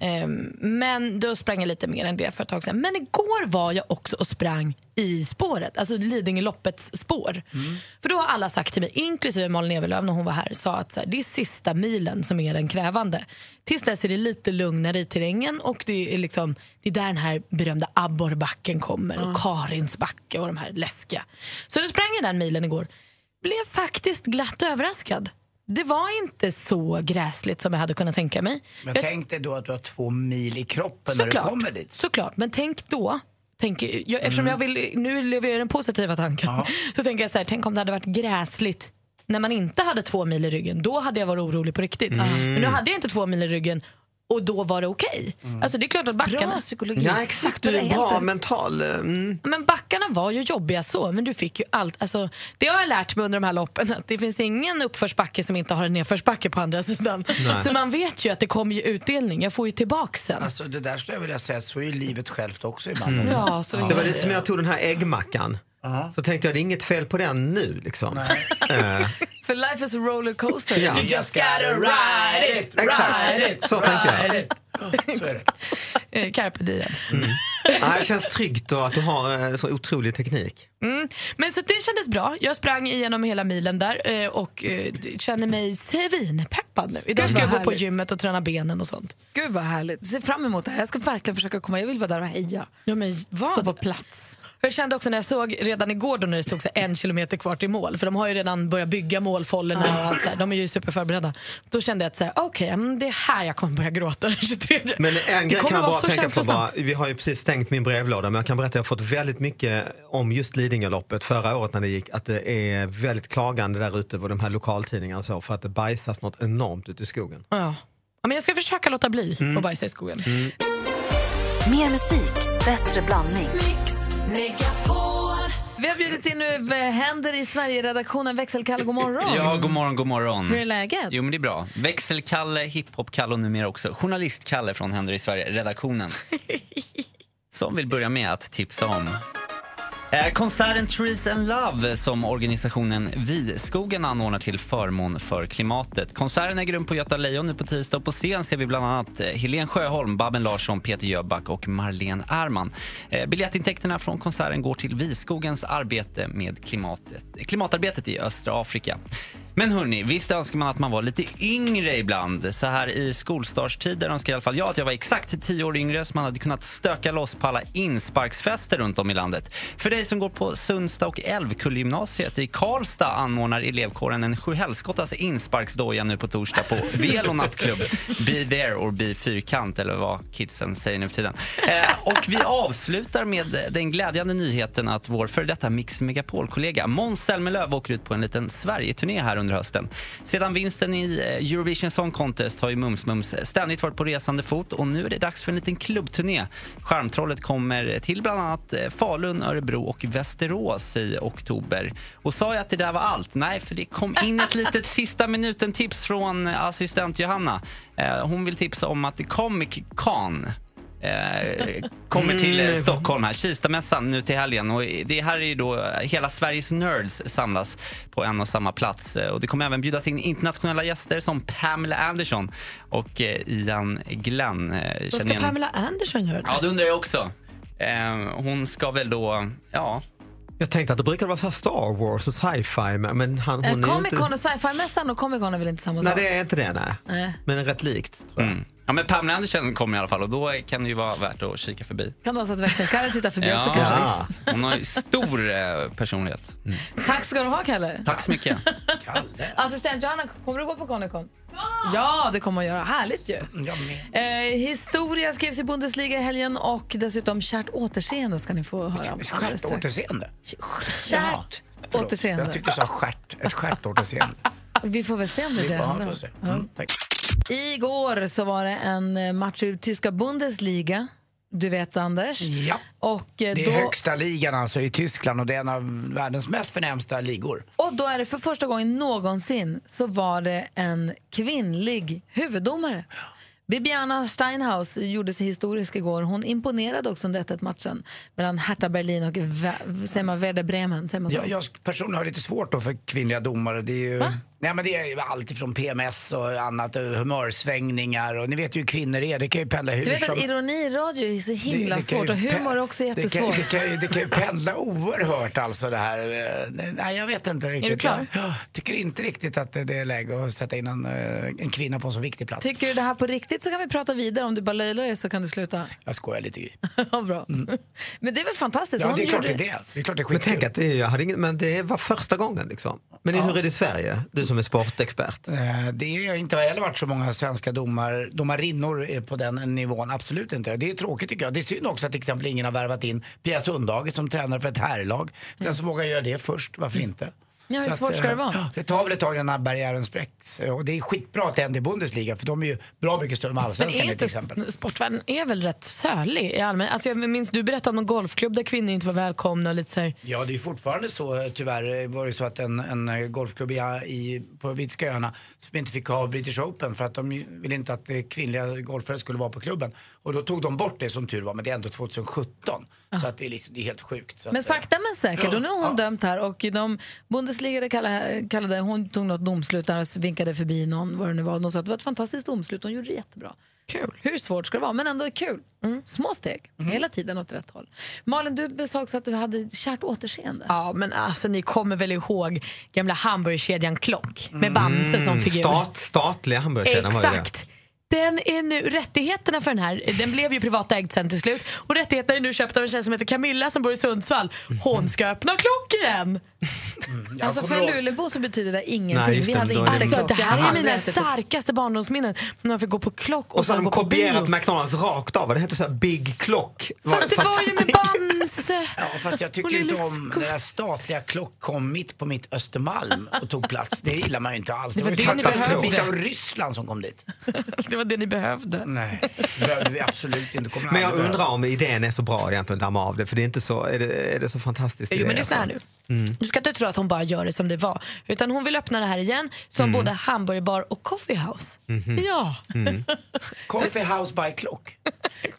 Eh, men då sprang jag lite mer än det för ett tag sedan. Men igår var jag också och sprang i spåret, alltså Lidingöloppets spår. För då har alla sagt till mig, inklusive Malin Evelöv när hon var här, sa att så här, det är sista milen som är den krävande. Tills dess är det lite lugnare i terrängen och det är, liksom, det är där den här berömda abborrbacken kommer och Karins backe och de här läskiga. Så då sprang jag den milen igår. Blev faktiskt glatt överraskad. Det var inte så gräsligt som jag hade kunnat tänka mig. Men Jag- tänk dig då att du har två mil i kroppen när du Såklart. kommer dit. Såklart, men tänk då Tänk, jag, eftersom Mm. jag vill, nu lever jag i den positiva tanken, så tänker jag så här, tänk om det hade varit gräsligt när man inte hade två mil i ryggen. Då hade jag varit orolig på riktigt. Mm. Men nu hade jag inte två mil i ryggen och då var det okej. Alltså det är klart att backarna... Ja exakt, du är bra mental. Mm. Men backarna var ju jobbiga så, men du fick ju allt. Alltså, det har jag lärt mig under de här loppen, att det finns ingen uppförsbacke som inte har en nedförsbacke på andra sidan. Nej. Så man vet ju att det kommer ju utdelning, jag får ju tillbaka sen. Alltså det där skulle jag vilja säga, så är ju livet självt också ibland. Mm. Ja, så Det var lite som jag tog den här äggmackan. Så tänkte jag, det är inget fel på den nu liksom. Eh, För life is a roller coaster. Ja. You just gotta ride it, Exakt. ride it, Så tänkte jag. it. Så är det. Eh, Carpe diem. ja, det känns tryggt och att du har eh, så otrolig teknik. Mm. Men så det kändes bra. Jag sprang igenom hela milen där och känner mig svinpeppad nu. Idag ska jag gå på gymmet och träna benen och sånt. Gud vad härligt. Ser fram emot det här. Jag ska verkligen försöka komma. Jag vill vara där och heja. Ja, men Stå på plats. Jag kände också när jag såg redan igår då när det stod så en kilometer kvar till mål, för de har ju redan börjat bygga målfållorna och allt så här. De är ju superförberedda. Då kände jag att så här, men det är här jag kommer börja gråta den 23. Men en grej kan jag bara tänka på. Bara, vi har ju precis stängt min brevlåda men jag kan berätta att jag har fått väldigt mycket om just Lidingöloppet förra året när det gick. Att det är väldigt klagande där ute på de här lokaltidningarna så för att det bajsas något enormt ute i skogen. Ja. Ja, men jag ska försöka låta bli Mm. att bajsa i skogen. Mer musik, bättre blandning. Vi har bjudit in nu vad händer i Sverige-redaktionen. Växelkalle, god morgon. Ja, god morgon, god morgon. Hur är läget? Jo, men det är bra. Växelkalle, hiphop-Kalle och numera också journalist-Kalle från Händer i Sverige-redaktionen. Som vill börja med att tipsa om Eh, Eh, konserten Trees and Love som organisationen Viskogen anordnar till förmån för klimatet. Konserten äger rum på Göta Lejon nu på tisdag och på scen ser vi bland annat Helen Helene Sjöholm, Babben Larsson, Peter Jöback och Marlene Ärman. Eh, biljettintäkterna från konserten går till Viskogens arbete med klimatet, klimatarbetet i östra Afrika. Men hörni, visst önskar man att man var lite yngre ibland. Så här i skolstartstider önskar i alla fall jag att jag var exakt tio år yngre så man hade kunnat stöka loss på alla insparksfester runt om i landet. För dig som går på Sundsta och Älvkullegymnasiet i Karlstad anordnar elevkåren en sjuhelskottas insparksdoja nu på torsdag på Velo nattklubb. Be there or be fyrkant eller vad kidsen säger nu för tiden. Eh, och vi avslutar med den glädjande nyheten att vår före detta Mix Megapol-kollega Måns Zelmerlöw åker ut på en liten Sverige-turné här under hösten. Sedan vinsten i eh, Eurovision Song Contest har ju Mums Mums ständigt varit på resande fot och nu är det dags för en liten klubbturné. Charmtrollet kommer till bland annat eh, Falun, Örebro och Västerås i oktober. Och sa jag att det där var allt? Nej, för det kom in ett litet sista minuten-tips från eh, assistent Johanna. Hon vill tipsa om att Comic Con eh, kommer till eh, Mm. Stockholm här, Kistamässan nu till helgen. Och det här är ju då eh, hela Sveriges nerds samlas på en och samma plats. Eh, Och det kommer även bjudas in internationella gäster som Pamela Anderson och eh, Ian Glenn. Vad känner ska igen- Pamela Anderson göra? Ja, det undrar jag också. Eh, Hon ska väl då, ja... Jag tänkte att det brukar vara så här Star Wars och sci-fi men han, hon Comic Con inte... och sci-fi-mässan och Comic Con är väl inte samma Nej sak? det är inte det nej. Nej. Men rätt likt. Tror jag. Mm. Ja, men Pamela Anderson kommer i alla fall och då kan det ju vara värt att kika förbi. Kan vara så att växelkalle tittar förbi också kanske? visst. Hon har ju stor eh, personlighet. Tack ska du ha, Kalle. Tack så mycket. Assistent Johanna, kommer du gå på Comic-Con? Ja, det kommer man göra. Härligt ju. Eh, historia skrevs i Bundesliga i helgen och dessutom kärt återseende ska ni få höra om. strax. återseende. Kärt Förlåt, återseende. Jag tycker du sa stjärt. Ett stjärt återseende. Vi får väl se om det är det Ja. Ja. Mm, tack. Igår så var det en eh, match i tyska Bundesliga. Du vet Anders. Ja. Och, eh, Det då, är högsta ligan alltså i Tyskland och det är en av världens mest förnämsta ligor. och då är det för första gången någonsin så var det en kvinnlig huvuddomare. Bibiana Steinhaus gjorde sig historisk igår. Hon imponerade också under 1 matchen mellan Hertha Berlin och Ve- säger man Werder Bremen. Säger man så? Jag, jag personligen har lite svårt då för kvinnliga domare. Det är ju, nej, men det är ju allt ifrån PMS och annat, och humörsvängningar och ni vet ju hur kvinnor är. Det kan ju pendla hur Du vet som... att ironi i radio är så himla det ju svårt och humor är också Det kan, jättesvårt. det, kan, ju- det kan ju pendla oerhört alltså det här. Eh, Nej, jag vet inte riktigt. du klar? Jag, tycker inte riktigt att det är läge att sätta in en, eh, en kvinna på en så viktig plats. Tycker du det här på riktigt så kan vi prata vidare. Om du bara löjlar dig så kan du sluta. Jag skojar lite. Gry. Ja, Bra. Men det är väl fantastiskt. Ja, Hon det är klart det gjorde- är det. Det är klart det är Men skitkul. tänk att det, är- jag hade ingen, men det var första gången liksom. Men hur är det i Sverige? Du som är sportexpert. Eh, det har inte heller varit så många svenska domar, domarinnor eh, på den nivån. Absolut inte. Det är tråkigt tycker jag. Det är synd också att till exempel ingen har värvat in Pia Sundhage som tränare för ett herrlag. Den som vågar göra det först, varför inte? Ja, hur Så att, svårt ska det eh, vara? ja, Det tar väl ett tag innan barriären spräcks. Och det är skitbra att det händer i Bundesliga för de är ju bra mycket större än Men allsvenskan är till exempel. sportvärlden är väl rätt sölig i allmänhet? Alltså jag minns du berättade om någon golfklubb där kvinnor inte var välkomna och lite så här. Ja, det är ju fortfarande så eh, tyvärr. eh, var det så att en, en eh, golfklubb i, i, på Brittiska öarna som inte fick ha British Open för att de ju ville inte att kvinnliga golfare skulle vara på klubben. Och då tog de bort det som tur var, men det är ändå 2017. Så att det, är liksom, det är helt sjukt. Så Men att, sakta men säkert. Och nu har hon dömt här och de Bundesliga kallade, kallade, hon tog något domslut där och vinkade förbi någon, vad det nu var. De sa att det var ett fantastiskt domslut, hon gjorde det jättebra. Kul. Hur svårt ska det vara? Men ändå kul. Små steg, hela tiden åt rätt håll. Malin, du sa också att du hade kärt återseende. Ja men alltså ni kommer väl ihåg gamla hamburgerkedjan Klock med Bamse som figur? Stat, statliga hamburgerkedjan var ju det. Exakt. Den är nu, rättigheterna för den här, den blev ju privatägd sen till slut och rättigheterna är nu köpta av en tjej som heter Camilla som bor i Sundsvall. Hon ska öppna klock igen. jag Alltså för ihåg- Luleå så betyder det ingenting. Nej, Vi det, hade det- inte Alltså, det här är mina starkaste barndomsminnen. När man fick gå på klock och, Och så hade de kopierat. McDonalds rakt av. Det hette så här Big Clock. Fast det var ju med Bamse. Ja, fast jag tycker inte om när statliga klock kom mitt på mitt Östermalm och tog plats. Det gillar man ju inte alls. Det var ju det en behövde. bit av Ryssland som kom dit. Det var det ni behövde. Nej, det behövde vi absolut inte. Kommer Men jag undrar om idén är så bra egentligen att damma av det. För det är inte så, är det, är det så fantastiskt? Jo men lyssna här alltså? nu. Mm. Du ska inte tro att hon bara gör det som det var. Utan hon vill öppna det här igen som Mm. både hamburgerbar och coffeehouse. Mhm. Ja. Mm. Coffee House by Clock.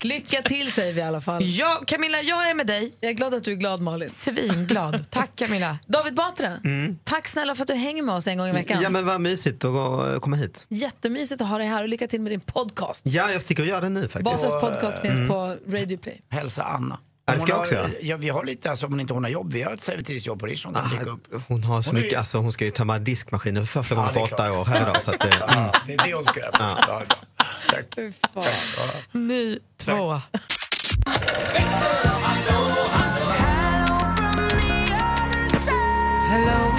Lycka till säger vi i alla fall. ja, Camilla jag är med dig. Jag är glad att du är glad Malin. Svinglad. Tack Camilla. David Batra, Mm. tack snälla för att du hänger med oss en gång i veckan. Ja men vad mysigt att gå- komma hit. Jättemysigt att ha dig här och lycka till med din podcast. Ja, jag sticker och gör det nu faktiskt. Basas podcast finns Mm. på Radio Play. Hälsa Anna. Ja, det ska har- också göra. Ja, vi har lite, alltså, om hon inte hon har jobb, vi har ett servitrisjobb på Rish. Hon upp. Hon har så Hon är- mycket, alltså, hon ska ju tömma diskmaskinen för första Ja, gången det på är åtta år här idag. Så att, mm. Ja, det är det hon ska göra. Ja. Ja, bra. Tack. Ni två.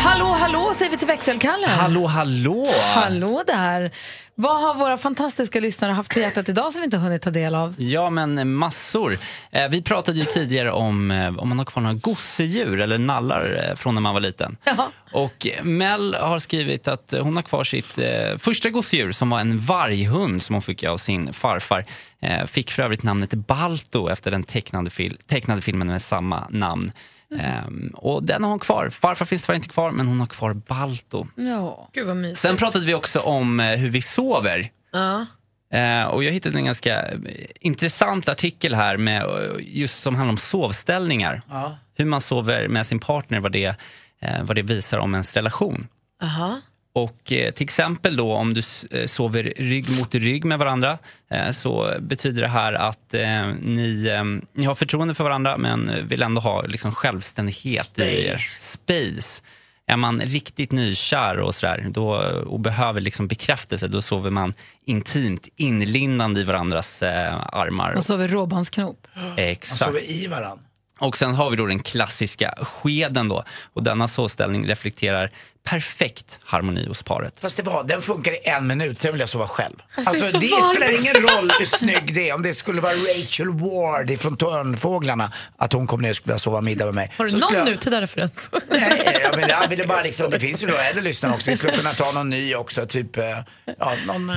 Hallå, hallå säger vi till växelkalle. Hallå, hallå! Hallå där. Vad har våra fantastiska lyssnare haft på hjärtat idag som vi inte hunnit ta del av? Ja, men massor. Eh, vi pratade ju tidigare om eh, om man har kvar några gosedjur eller nallar eh, från när man var liten. Och Mel har skrivit att eh, hon har kvar sitt eh, första gosedjur som var en varghund som hon fick av sin farfar. Eh, fick för övrigt namnet Balto efter den tecknade, fil- tecknade filmen med samma namn. Ehm, och den har hon kvar. Farfar finns tyvärr inte kvar, men hon har kvar Balto. Ja. Gud vad mysigt. Sen pratade vi också om eh, hur vi sover. Ja. Eh, och jag hittade en ganska eh, intressant artikel här med, eh, just som handlar om sovställningar. Ja. Hur man sover med sin partner, vad det, eh, vad det visar om ens relation. Aha. Och eh, till exempel då om du eh, sover rygg mot rygg med varandra eh, så betyder det här att eh, ni, ni har förtroende för varandra men vill ändå ha liksom, självständighet i er. Space. Är man riktigt nykär och, sådär, då, och behöver liksom bekräftelse då sover man intimt inlindande i varandras armar. Man sover råbandsknop. Man Exakt. sover i varann. Och sen har vi då den klassiska skeden då. Och denna såsställning reflekterar perfekt harmoni hos paret. Fast det var, den funkar i en minut, sen vill jag sova själv. Alltså, det är Alltså, så det varmt. spelar ingen roll hur snygg det är. Om det skulle vara Rachel Ward ifrån Törnfåglarna, att hon kom ner och skulle vilja sova middag med mig. Har du Så någon jag- nutida referens? Nej, jag, men jag ville bara liksom, det finns ju då äldre lyssnare också. Vi skulle kunna ta någon ny också, typ, eh, ja, någon, eh,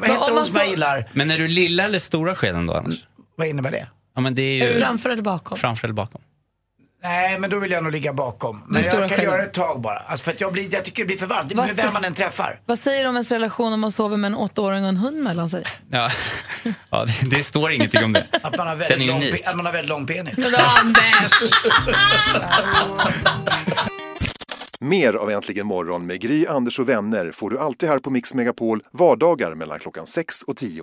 vad heter hon som jag gillar? Men är du lilla eller stora skeden då annars? Vad innebär det? Ja, men det är ju... Framför eller bakom? Framför eller bakom? Nej, men då vill jag nog ligga bakom. Men jag kan skeden. göra det ett tag bara. Alltså för att jag, blir, jag tycker det blir för varmt. Vad Med vem man än träffar. Vad säger du om ens relation om man sover med en åttaåring och en hund mellan sig? Ja, ja det, det står ingenting om det. Att man har väldigt, lång, pe- att man har väldigt lång penis. Mer av Äntligen morgon med Gry, Anders och vänner får du alltid här på Mix Megapol vardagar mellan klockan 6 och 10.